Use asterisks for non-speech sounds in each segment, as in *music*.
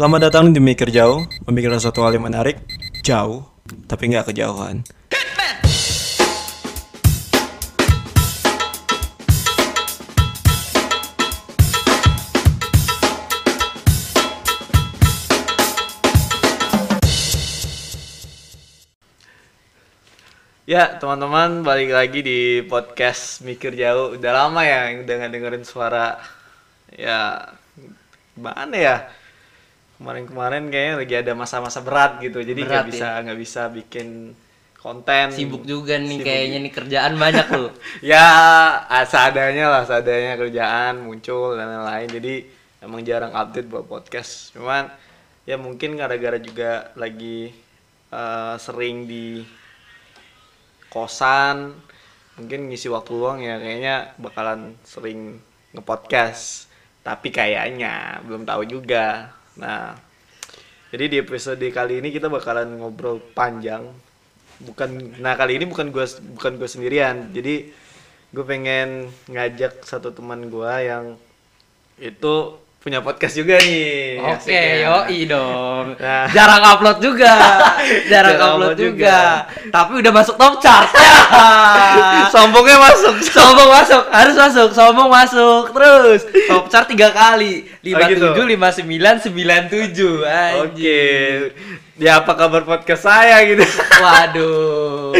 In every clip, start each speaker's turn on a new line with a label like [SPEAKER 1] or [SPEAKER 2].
[SPEAKER 1] Selamat datang di Mikir Jauh, memikirkan suatu hal yang menarik, jauh, tapi nggak kejauhan.
[SPEAKER 2] Ya, teman-teman, balik lagi di podcast Mikir Jauh. Udah lama ya udah dengerin suara. Ya, mana ya? Kemarin-kemarin kayaknya lagi ada masa-masa berat gitu. Jadi nggak bisa nggak bisa bikin konten.
[SPEAKER 3] Sibuk juga nih
[SPEAKER 2] Sibuk
[SPEAKER 3] kayaknya nih kerjaan banyak loh. *laughs*
[SPEAKER 2] ya, seadanya lah, seadanya kerjaan muncul dan lain-lain. Jadi emang jarang update buat podcast. Cuman ya mungkin gara-gara juga lagi eh, sering di kosan mungkin ngisi waktu luang ya kayaknya bakalan sering ngepodcast tapi kayaknya belum tahu juga nah jadi di episode kali ini kita bakalan ngobrol panjang. Bukan nah kali ini bukan gua bukan gue sendirian. Jadi gue pengen ngajak satu teman gua yang itu punya podcast juga nih
[SPEAKER 3] Oke,
[SPEAKER 2] Asik ya.
[SPEAKER 3] yoi dong.
[SPEAKER 2] Nah.
[SPEAKER 3] Jarang upload juga. *laughs* Jarang,
[SPEAKER 2] Jarang
[SPEAKER 3] upload
[SPEAKER 2] upload
[SPEAKER 3] juga. Tapi udah masuk top chart. *laughs* *laughs*
[SPEAKER 2] sombongnya masuk
[SPEAKER 3] sombong masuk, harus masuk, sombong masuk. Terus top chart tiga kali.
[SPEAKER 2] Oh, gitu?
[SPEAKER 3] 57, 59, 97. Anjing.
[SPEAKER 2] Oke. Ya apa kabar podcast saya gitu.
[SPEAKER 3] Waduh.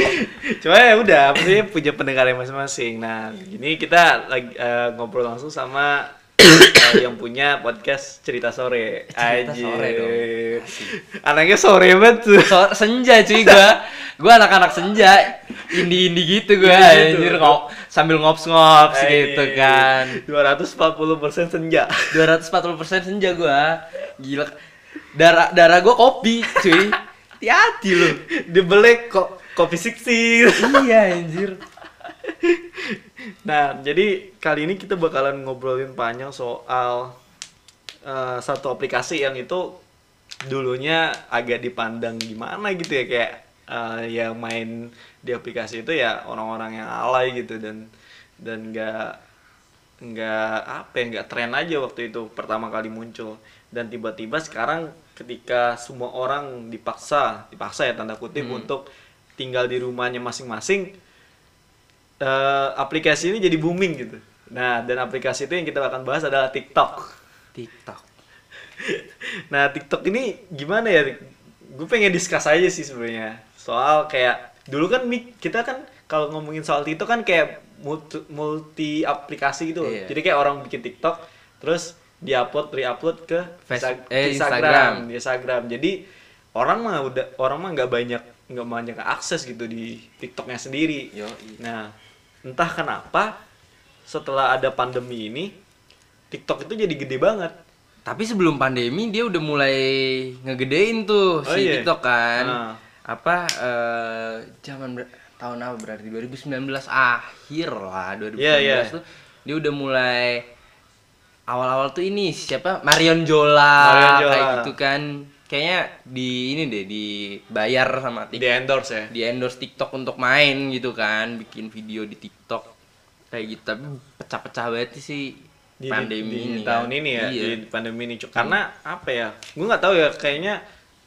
[SPEAKER 2] Cuma ya udah, maksudnya punya pendengar yang masing-masing. Nah, ini kita lagi eh, ngobrol langsung sama yang punya podcast cerita sore.
[SPEAKER 3] Cerita
[SPEAKER 2] Anjir.
[SPEAKER 3] Sore dong.
[SPEAKER 2] Anaknya sore banget tuh.
[SPEAKER 3] So, senja cuy gua. Gua anak-anak senja. Indie-indie gitu gua.
[SPEAKER 2] Indie gitu.
[SPEAKER 3] Anjir ngop, sambil ngops-ngops
[SPEAKER 2] Anjir.
[SPEAKER 3] gitu kan.
[SPEAKER 2] 240% senja.
[SPEAKER 3] 240% senja gua. Gila. Darah darah gua kopi, cuy. *laughs* Hati-hati lu.
[SPEAKER 2] Dibeli kok kopi siksi.
[SPEAKER 3] iya anjir. *laughs*
[SPEAKER 2] Nah, jadi kali ini kita bakalan ngobrolin panjang soal eh, satu aplikasi yang itu dulunya agak dipandang gimana gitu ya kayak eh, yang main di aplikasi itu ya orang-orang yang alay gitu dan dan nggak nggak apa ya nggak tren aja waktu itu pertama kali muncul. Dan tiba-tiba sekarang ketika semua orang dipaksa dipaksa ya tanda kutip untuk tinggal di rumahnya masing-masing eh, aplikasi ini jadi booming gitu. Nah, dan aplikasi itu yang kita akan bahas adalah TikTok.
[SPEAKER 3] TikTok. *laughs*
[SPEAKER 2] Nah, TikTok ini gimana ya? Gue pengen discuss aja sih sebenarnya. Soal kayak dulu kan kita kan kalau ngomongin soal TikTok kan kayak multi, multi aplikasi gitu.
[SPEAKER 3] Iya.
[SPEAKER 2] Jadi kayak orang bikin TikTok terus diupload, re-upload ke
[SPEAKER 3] Face-
[SPEAKER 2] Insta-
[SPEAKER 3] eh,
[SPEAKER 2] Instagram,
[SPEAKER 3] Instagram.
[SPEAKER 2] Instagram. Jadi orang mah udah orang mah nggak banyak nggak banyak akses gitu di TikToknya sendiri.
[SPEAKER 3] Yoi.
[SPEAKER 2] Nah, entah kenapa setelah ada pandemi ini TikTok itu jadi gede banget.
[SPEAKER 3] Tapi sebelum pandemi dia udah mulai ngegedein tuh
[SPEAKER 2] Oh,
[SPEAKER 3] si
[SPEAKER 2] iya?
[SPEAKER 3] TikTok kan.
[SPEAKER 2] Nah.
[SPEAKER 3] Apa eh zaman ber- tahun apa berarti 2019 akhir lah 2019
[SPEAKER 2] Iya, iya.
[SPEAKER 3] tuh dia udah mulai awal-awal tuh ini siapa Marion Jola,
[SPEAKER 2] Marion Jola.
[SPEAKER 3] kayak gitu kan. Kayaknya di ini deh dibayar sama
[SPEAKER 2] Di
[SPEAKER 3] TikTok
[SPEAKER 2] endorse ya.
[SPEAKER 3] di endorse TikTok untuk main gitu kan, bikin video di TikTok kayak gitu. Tapi pecah-pecah banget sih
[SPEAKER 2] Di,
[SPEAKER 3] pandemi
[SPEAKER 2] di,
[SPEAKER 3] ini
[SPEAKER 2] tahun
[SPEAKER 3] kan.
[SPEAKER 2] ini ya,
[SPEAKER 3] Iya.
[SPEAKER 2] di pandemi ini. Karena apa ya? Gue nggak tahu ya, kayaknya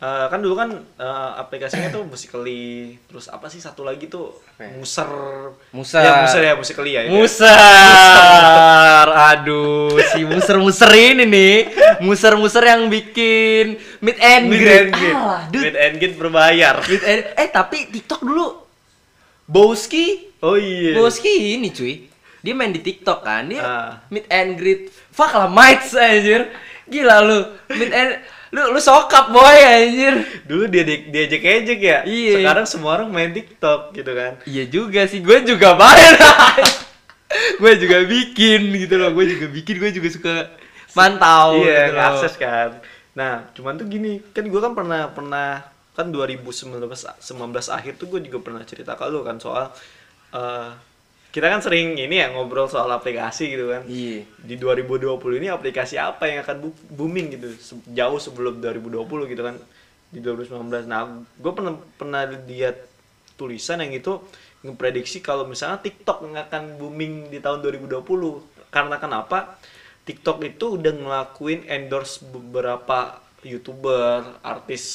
[SPEAKER 2] eh, kan dulu kan eh, aplikasinya tuh Musically, terus apa sih satu lagi tuh
[SPEAKER 3] ya?
[SPEAKER 2] Muser.
[SPEAKER 3] Muser.
[SPEAKER 2] Ya, Muser ya, Musically ya. itu ya.
[SPEAKER 3] Muser, aduh si muser-muser ini nih, muser-muser yang bikin mid and
[SPEAKER 2] Mid
[SPEAKER 3] greet.
[SPEAKER 2] Mid and Greet berbayar.
[SPEAKER 3] Mid and- eh tapi TikTok dulu, Bowski,
[SPEAKER 2] Oh iya.
[SPEAKER 3] Bowski ini cuy, dia main di TikTok kan, dia
[SPEAKER 2] Ah.
[SPEAKER 3] mid and greet, fuck lah mates anjir, gila lu, mid and lu lu sokap boy anjir.
[SPEAKER 2] Dulu dia di- diajak-ejek ya.
[SPEAKER 3] Iya.
[SPEAKER 2] Sekarang semua orang main TikTok gitu kan.
[SPEAKER 3] Iya juga sih, gue juga main. *laughs* gue juga bikin gitu loh, gue juga bikin, gue juga suka mantau
[SPEAKER 2] iya,
[SPEAKER 3] gitu loh.
[SPEAKER 2] akses kan. Nah, cuman tuh gini, kan gue kan pernah pernah kan 2019 19 akhir tuh gue juga pernah cerita ke lu kan soal eh, kita kan sering ini ya ngobrol soal aplikasi gitu kan.
[SPEAKER 3] Iya.
[SPEAKER 2] Di 2020 ini aplikasi apa yang akan booming gitu jauh sebelum 2020 gitu kan di 2019. Nah, gue pernah pernah lihat tulisan yang itu ngeprediksi kalau misalnya TikTok nggak akan booming di tahun 2020 karena kenapa TikTok itu udah ngelakuin endorse beberapa youtuber, artis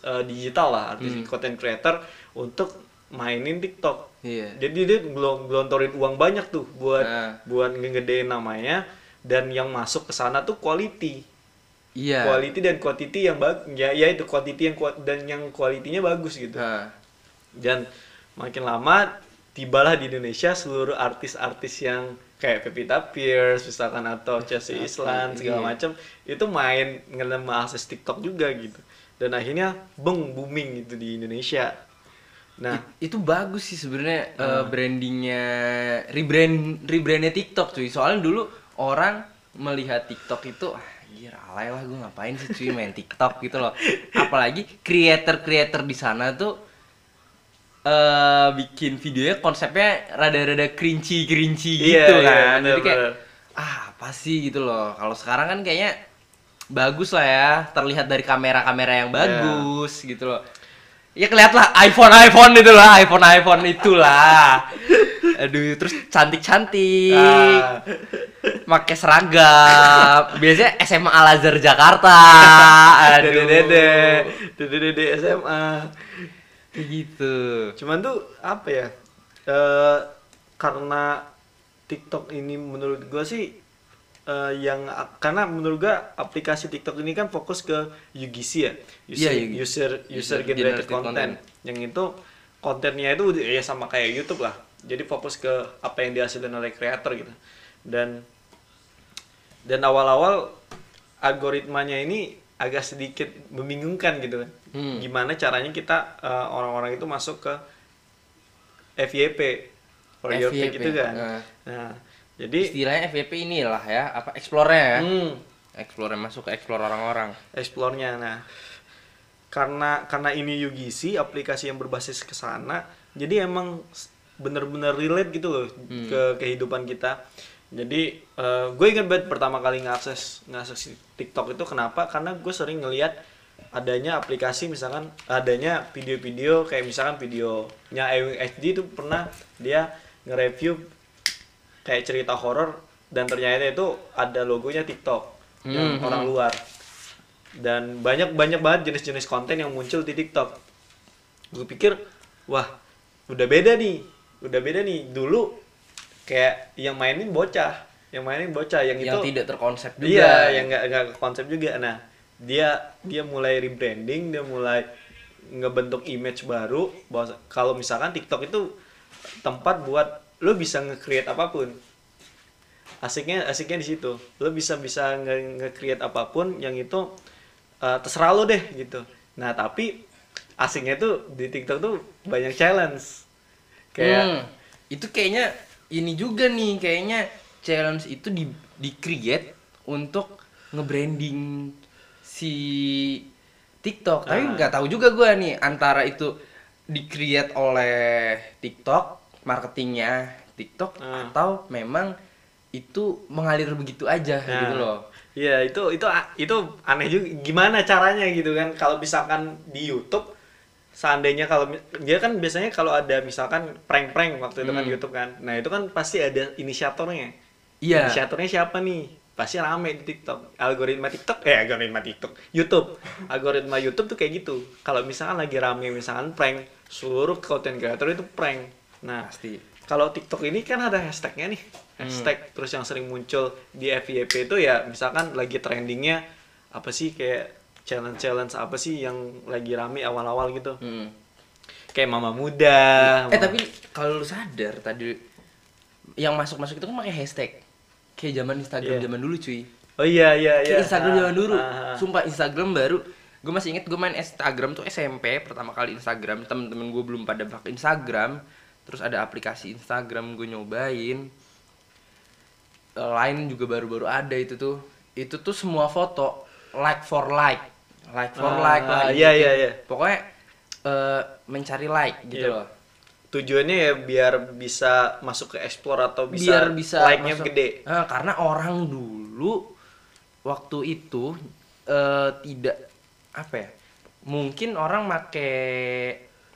[SPEAKER 2] eh, digital lah, artis
[SPEAKER 3] Hmm.
[SPEAKER 2] content creator untuk mainin TikTok.
[SPEAKER 3] Iya.
[SPEAKER 2] Jadi dia belum gelontorin uang banyak tuh buat
[SPEAKER 3] Nah.
[SPEAKER 2] buat ngegedein namanya dan yang masuk ke sana tuh quality.
[SPEAKER 3] Iya.
[SPEAKER 2] Quality dan quantity yang bagus. Ya, ya itu quantity yang kuat dan yang kualitinya bagus gitu.
[SPEAKER 3] Nah,
[SPEAKER 2] Dan makin lama tibalah di Indonesia seluruh artis-artis yang kayak Pevita Pierce misalkan atau Chelsea Islan segala
[SPEAKER 3] iya.
[SPEAKER 2] macam itu main ngelema akses TikTok juga gitu. Dan akhirnya beng booming gitu di Indonesia. Nah,
[SPEAKER 3] It- itu bagus sih sebenarnya eh, brandingnya rebrand rebrandnya TikTok cuy. Soalnya dulu orang melihat TikTok itu ah anjir alay lah gue ngapain sih cuy main TikTok? gitu loh. Apalagi creator creator di sana tuh eh bikin videonya konsepnya rada-rada cringy cringy
[SPEAKER 2] Iya,
[SPEAKER 3] gitu
[SPEAKER 2] iya,
[SPEAKER 3] kan.
[SPEAKER 2] bener,
[SPEAKER 3] jadi kayak ah apa sih? gitu loh. Kalau sekarang kan kayaknya bagus lah ya terlihat dari kamera-kamera
[SPEAKER 2] Iya.
[SPEAKER 3] yang bagus gitu loh ya kelihatan lah iPhone iPhone itu lah iPhone iPhone itulah. Aduh terus cantik cantik
[SPEAKER 2] ah,
[SPEAKER 3] pakai seragam. Biasanya SMA Al Azhar Jakarta. *laughs* Aduh.
[SPEAKER 2] Dede-dede, dede-dede SMA.
[SPEAKER 3] Kayak gitu.
[SPEAKER 2] Cuman tuh apa ya? eh karena TikTok ini menurut gua sih eh, yang karena menurut gua aplikasi TikTok ini kan fokus ke UGC ya, user
[SPEAKER 3] Iya, UGC.
[SPEAKER 2] user user
[SPEAKER 3] User
[SPEAKER 2] generated
[SPEAKER 3] generated
[SPEAKER 2] content. Yang itu kontennya itu ya sama kayak YouTube lah. Jadi fokus ke apa yang dihasilkan oleh kreator gitu. Dan dan awal-awal algoritmanya ini agak sedikit membingungkan gitu kan.
[SPEAKER 3] Hmm.
[SPEAKER 2] Gimana caranya kita eh, orang-orang itu masuk ke FYP for your
[SPEAKER 3] FYP,
[SPEAKER 2] pick itu kan.
[SPEAKER 3] nah.
[SPEAKER 2] Nah, jadi
[SPEAKER 3] istilahnya FYP inilah ya apa explore-nya ya
[SPEAKER 2] hmm,
[SPEAKER 3] explore masuk ke explore orang-orang
[SPEAKER 2] explore-nya. Nah, karena karena ini UGC aplikasi yang berbasis ke sana, jadi emang bener-bener relate gitu loh ke kehidupan kita. Jadi gue ingat banget pertama kali ngakses ngakses TikTok itu kenapa? Karena gue sering ngelihat adanya aplikasi misalkan adanya video-video kayak misalkan videonya Ewing HD itu pernah dia nge-review kayak cerita horor dan ternyata itu ada logonya TikTok yang
[SPEAKER 3] Hmm,
[SPEAKER 2] orang luar. Dan banyak banyak banget jenis-jenis konten yang muncul di TikTok. Gue pikir wah udah beda nih udah beda nih. Dulu kayak yang mainin bocah yang mainin bocah yang,
[SPEAKER 3] yang
[SPEAKER 2] itu
[SPEAKER 3] tidak terkonsep juga.
[SPEAKER 2] Iya, yang nggak nggak konsep juga. Nah, dia dia mulai rebranding, dia mulai ngebentuk image baru. Bahwa kalau misalkan TikTok itu tempat buat lo bisa nge-create apa pun. Asiknya asiknya di situ. Lo bisa bisa nge- nge-create apa pun yang itu eh, terserah lo deh gitu. Nah, tapi asiknya tuh di TikTok tuh banyak challenge. Kayak
[SPEAKER 3] Hmm, itu kayaknya ini juga nih kayaknya challenge itu di di create untuk nge-branding si TikTok. Tapi
[SPEAKER 2] Ah.
[SPEAKER 3] nggak tahu juga gua nih antara itu di create oleh TikTok marketingnya TikTok
[SPEAKER 2] Ah.
[SPEAKER 3] atau memang itu mengalir begitu aja
[SPEAKER 2] Nah,
[SPEAKER 3] gitu loh.
[SPEAKER 2] Iya itu itu itu aneh juga. Gimana caranya gitu kan? Kalau misalkan di YouTube, seandainya kalau dia kan biasanya kalau ada misalkan prank-prank waktu itu kan
[SPEAKER 3] Hmm.
[SPEAKER 2] YouTube kan. Nah itu kan pasti ada inisiatornya.
[SPEAKER 3] Iya.
[SPEAKER 2] Inisiatornya siapa nih? Pasti rame di TikTok. Algoritma TikTok, eh algoritma TikTok, YouTube. Algoritma YouTube tuh kayak gitu. Kalau misalkan lagi rame misalkan prank, seluruh content creator itu prank. Nah,
[SPEAKER 3] Pasti.
[SPEAKER 2] kalau TikTok ini kan ada hashtagnya nih hashtag terus yang sering muncul di FYP itu ya misalkan lagi trendingnya apa sih kayak challenge challenge apa sih yang lagi rame awal-awal gitu
[SPEAKER 3] Hmm.
[SPEAKER 2] kayak mama muda
[SPEAKER 3] Eh tapi kalau lu sadar tadi yang masuk-masuk itu kan pakai hashtag. Kayak zaman Instagram
[SPEAKER 2] Iya.
[SPEAKER 3] zaman dulu cuy.
[SPEAKER 2] oh iya iya iya
[SPEAKER 3] Kayak Instagram
[SPEAKER 2] Ah,
[SPEAKER 3] zaman dulu.
[SPEAKER 2] ah, ah.
[SPEAKER 3] Sumpah Instagram baru. Gue masih inget gue main Instagram tuh SMP pertama kali Instagram. Temen-temen gue belum pada pakai Instagram. Terus ada aplikasi Instagram gue nyobain. Line juga baru-baru ada itu tuh. Itu tuh semua foto like for like, like for
[SPEAKER 2] Ah,
[SPEAKER 3] like lah.
[SPEAKER 2] iya, iya, iya.
[SPEAKER 3] Pokoknya eh, mencari like gitu
[SPEAKER 2] Iya.
[SPEAKER 3] loh.
[SPEAKER 2] tujuannya ya biar bisa masuk ke explore atau bisa
[SPEAKER 3] biar bisa
[SPEAKER 2] like-nya
[SPEAKER 3] masuk-
[SPEAKER 2] gede
[SPEAKER 3] Eh, karena orang dulu waktu itu eh, tidak apa ya mungkin orang make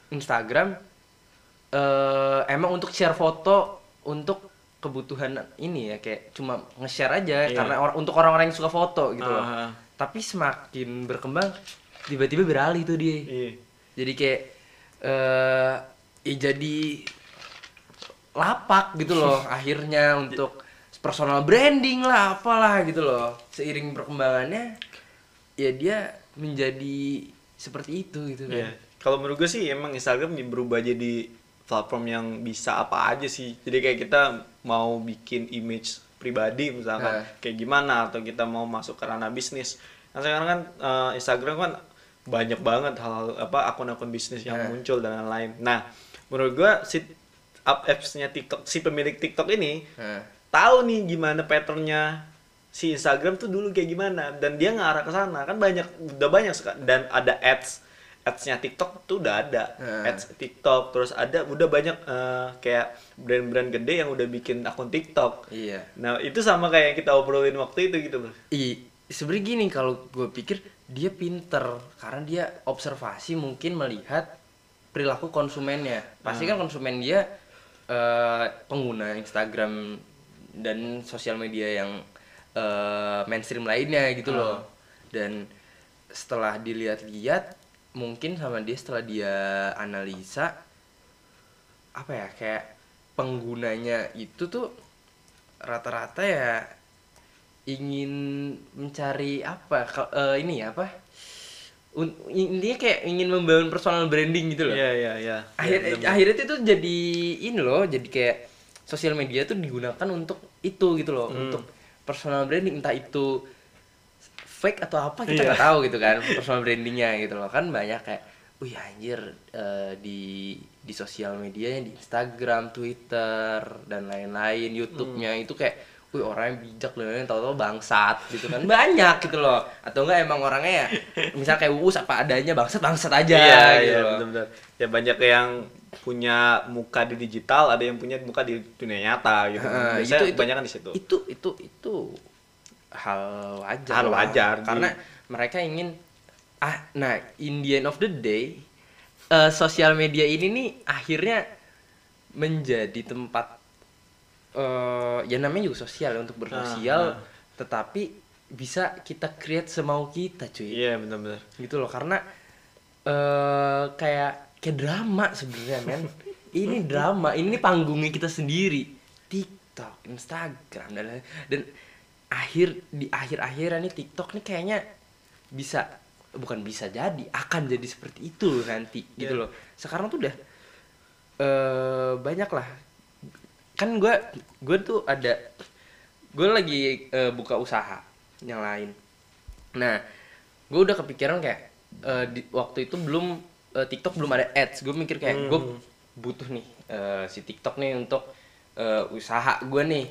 [SPEAKER 3] Instagram eh, emang untuk share foto untuk kebutuhan ini ya kayak cuma nge-share aja
[SPEAKER 2] Iya.
[SPEAKER 3] karena or- untuk orang-orang yang suka foto gitu loh
[SPEAKER 2] Ah.
[SPEAKER 3] tapi semakin berkembang tiba-tiba beralih tuh dia
[SPEAKER 2] Iya.
[SPEAKER 3] jadi kayak eh ya jadi lapak gitu loh *laughs* akhirnya untuk personal branding lah apalah gitu loh seiring perkembangannya ya dia menjadi seperti itu gitu kan
[SPEAKER 2] Iya. Kalau menurut gue sih emang Instagram berubah jadi platform yang bisa apa aja sih. Jadi kayak kita mau bikin image pribadi misalkan
[SPEAKER 3] Nah.
[SPEAKER 2] kayak gimana atau kita mau masuk ke ranah bisnis. Nah sekarang kan eh, Instagram kan banyak banget hal apa akun-akun bisnis yang
[SPEAKER 3] Nah.
[SPEAKER 2] muncul dan lain-lain. Nah menurut gue si up apps-nya TikTok si pemilik TikTok ini
[SPEAKER 3] Nah,
[SPEAKER 2] tahu nih gimana patternnya si Instagram tuh dulu kayak gimana dan dia ngarah ke sana kan banyak udah banyak dan ada ads adsnya TikTok tuh udah ada.
[SPEAKER 3] Hmm.
[SPEAKER 2] ads TikTok terus ada udah banyak eh, kayak brand-brand gede yang udah bikin akun TikTok.
[SPEAKER 3] Iya.
[SPEAKER 2] Nah itu sama kayak yang kita obrolin waktu itu gitu bro.
[SPEAKER 3] I, sebenarnya gini kalau gue pikir dia pinter karena dia observasi mungkin melihat perilaku konsumennya. Pasti kan konsumen dia eh, pengguna Instagram dan sosial media yang eh, mainstream lainnya gitu loh. Dan setelah dilihat-lihat mungkin sama dia setelah dia analisa apa ya kayak penggunanya itu tuh rata-rata ya ingin mencari apa eh, ini ya apa intinya kayak ingin membangun personal branding gitu loh
[SPEAKER 2] iya iya iya
[SPEAKER 3] akhir
[SPEAKER 2] bener-bener.
[SPEAKER 3] akhirnya itu jadi ini loh jadi kayak sosial media tuh digunakan untuk itu gitu loh
[SPEAKER 2] Hmm.
[SPEAKER 3] untuk personal branding entah itu fake atau apa kita
[SPEAKER 2] Iya.
[SPEAKER 3] nggak tahu gitu kan personal brandingnya gitu loh. Kan banyak kayak wih anjir eh, di di sosial medianya di Instagram Twitter dan lain-lain YouTube-nya
[SPEAKER 2] Hmm.
[SPEAKER 3] itu kayak wih orang yang bijak loh yang tahu-tahu bangsat gitu kan. Banyak gitu loh. Atau enggak emang orangnya ya misal kayak uus apa adanya bangsat bangsat aja
[SPEAKER 2] iya
[SPEAKER 3] gitu
[SPEAKER 2] iya
[SPEAKER 3] loh.
[SPEAKER 2] benar-benar ya banyak yang punya muka di digital ada yang punya muka di dunia nyata gitu
[SPEAKER 3] Heeh,
[SPEAKER 2] biasanya kebanyakan di situ.
[SPEAKER 3] Itu itu itu hal wajar
[SPEAKER 2] Hal
[SPEAKER 3] lah.
[SPEAKER 2] wajar, Ji.
[SPEAKER 3] karena mereka ingin ah nah in the end of the day eh, sosial media ini nih akhirnya menjadi tempat eh ya namanya juga sosial untuk bersosial
[SPEAKER 2] Ah, ah.
[SPEAKER 3] tetapi bisa kita create semau kita cuy
[SPEAKER 2] iya benar-benar
[SPEAKER 3] gitu loh karena eh kayak kayak drama sebenarnya men ini drama ini panggungnya kita sendiri TikTok Instagram dan dan akhir di akhir akhiran nih TikTok nih kayaknya bisa bukan bisa jadi akan jadi seperti itu nanti gitu
[SPEAKER 2] Iya.
[SPEAKER 3] loh. Sekarang tuh udah eh banyak lah. Kan gue gue tuh ada gue lagi eh, buka usaha yang lain. Nah gue udah kepikiran kayak eh, di, waktu itu belum eh, TikTok belum ada ads. Gue mikir kayak gue
[SPEAKER 2] Hmm.
[SPEAKER 3] butuh nih eh, si TikTok nih untuk eh, usaha gue nih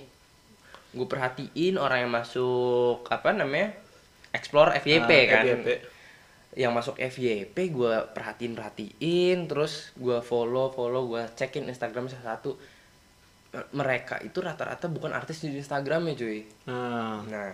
[SPEAKER 3] gue perhatiin orang yang masuk apa namanya explore FYP
[SPEAKER 2] Ah,
[SPEAKER 3] kan.
[SPEAKER 2] FYP.
[SPEAKER 3] yang masuk FYP gue perhatiin perhatiin terus gue follow follow gue cekin Instagram salah satu. Mereka itu rata-rata bukan artis di Instagramnya cuy.
[SPEAKER 2] Nah
[SPEAKER 3] nah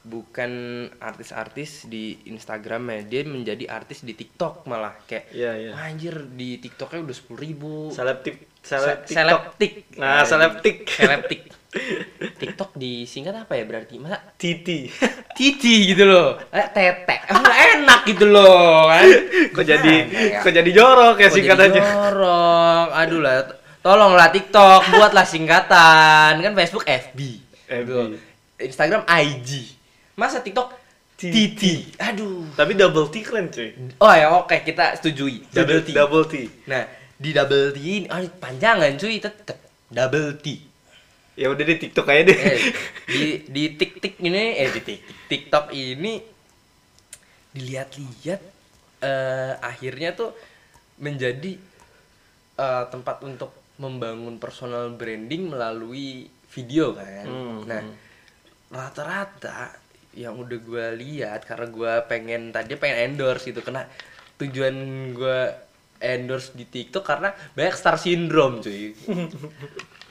[SPEAKER 3] bukan artis-artis di Instagramnya dia menjadi artis di TikTok malah. Kayak
[SPEAKER 2] Iya, iya.
[SPEAKER 3] "Wah, anjir di TikToknya udah sepuluh ribu.
[SPEAKER 2] Selebtik
[SPEAKER 3] Se-
[SPEAKER 2] seleb
[SPEAKER 3] selebtik.
[SPEAKER 2] Nah selebtik.
[SPEAKER 3] Selebtik. *laughs* TikTok disingkat apa ya berarti? Masa
[SPEAKER 2] titi
[SPEAKER 3] titi *laughs* gitu loh. Eh, tete emang enak gitu loh kan? *laughs*
[SPEAKER 2] Kok jadi
[SPEAKER 3] ya?
[SPEAKER 2] kok jadi jorok ya
[SPEAKER 3] Kok
[SPEAKER 2] singkat
[SPEAKER 3] jadi
[SPEAKER 2] aja
[SPEAKER 3] jorok? Aduh lah tolonglah TikTok buatlah singkatan. Kan Facebook FB
[SPEAKER 2] FB.
[SPEAKER 3] Gitu. Instagram IG masa TikTok Titi aduh.
[SPEAKER 2] Tapi double T keren cuy.
[SPEAKER 3] Oh ya oke kita setujui. Double T.
[SPEAKER 2] double T.
[SPEAKER 3] Nah di double T ini ah, panjangan cuy tetep double T
[SPEAKER 2] ya udah di TikTok aja deh
[SPEAKER 3] eh, di di tik tik ini eh di tik TikTok ini dilihat-lihat eh, akhirnya tuh menjadi eh, tempat untuk membangun personal branding melalui video kan.
[SPEAKER 2] Hmm,
[SPEAKER 3] Nah,
[SPEAKER 2] hmm.
[SPEAKER 3] rata-rata yang udah gue lihat karena gue pengen tadi pengen endorse gitu karena tujuan gue endorse di TikTok karena banyak star syndrome cuy.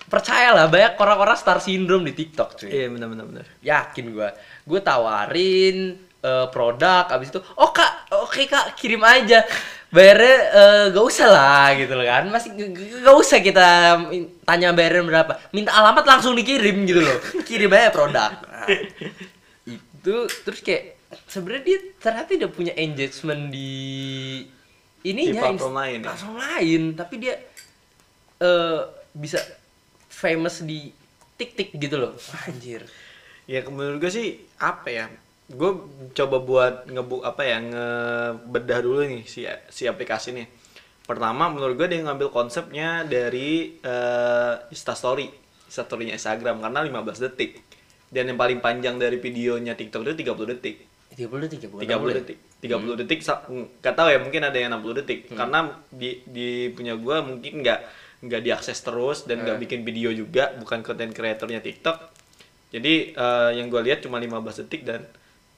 [SPEAKER 3] Percayalah banyak orang-orang star syndrome di TikTok cuy.
[SPEAKER 2] Iya benar benar benar.
[SPEAKER 3] Yakin gue gue tawarin eh, produk abis itu oh kak oke kak kirim aja. Bayarnya eh, gak usah lah gitu loh kan. Masih gak usah kita tanya bayarnya berapa. Minta alamat langsung dikirim gitu loh. Kirim aja produk. Nah, itu terus kayak sebenarnya dia ternyata udah punya engagement di ininya
[SPEAKER 2] Di platform lain ya?
[SPEAKER 3] platform lain tapi dia eh bisa famous di tik tik gitu loh anjir
[SPEAKER 2] Ya menurut gue sih apa ya? Gue coba buat ngebuk apa ya ngebedah dulu nih si si aplikasi nih. Pertama menurut gue dia ngambil konsepnya dari eh, Instastory, Instastorynya Instagram karena 15 detik. Dan yang paling panjang dari videonya TikTok itu 30 detik.
[SPEAKER 3] 30 detik ya bukan
[SPEAKER 2] 30 detik. 30 detik sa- mm, nggak tahu ya mungkin ada yang 60 detik karena di di punya gua mungkin nggak nggak diakses terus dan nggak bikin video juga bukan konten kreatornya TikTok. Jadi eh, yang gua lihat cuma 15 detik dan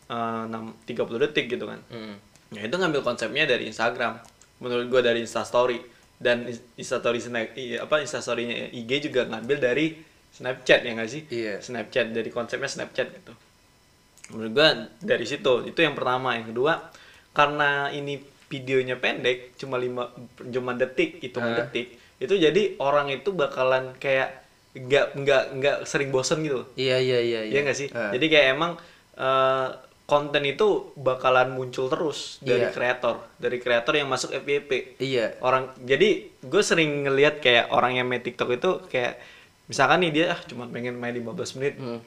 [SPEAKER 2] eh, 6 30 detik gitu kan.
[SPEAKER 3] Hmm.
[SPEAKER 2] Ya itu ngambil konsepnya dari Instagram. Menurut gua dari Instastory dan Is- Instastory Snap apa Instastorynya IG juga ngambil dari Snapchat ya nggak sih?
[SPEAKER 3] Iya.
[SPEAKER 2] Snapchat dari konsepnya Snapchat gitu. Menurut gua dari situ itu yang pertama, yang kedua karena ini videonya pendek cuma lima cuma detik hitungan
[SPEAKER 3] Hah?
[SPEAKER 2] detik itu jadi orang itu bakalan kayak nggak nggak nggak sering bosen gitu
[SPEAKER 3] iya iya iya
[SPEAKER 2] Iya nggak sih?
[SPEAKER 3] Ah.
[SPEAKER 2] Jadi kayak emang eh, konten itu bakalan muncul terus dari
[SPEAKER 3] Iya.
[SPEAKER 2] kreator, dari kreator yang masuk FYP.
[SPEAKER 3] iya
[SPEAKER 2] Orang jadi gue sering ngelihat kayak orang yang main TikTok itu kayak misalkan nih dia ah cuma pengen main 15 menit,
[SPEAKER 3] Hmm.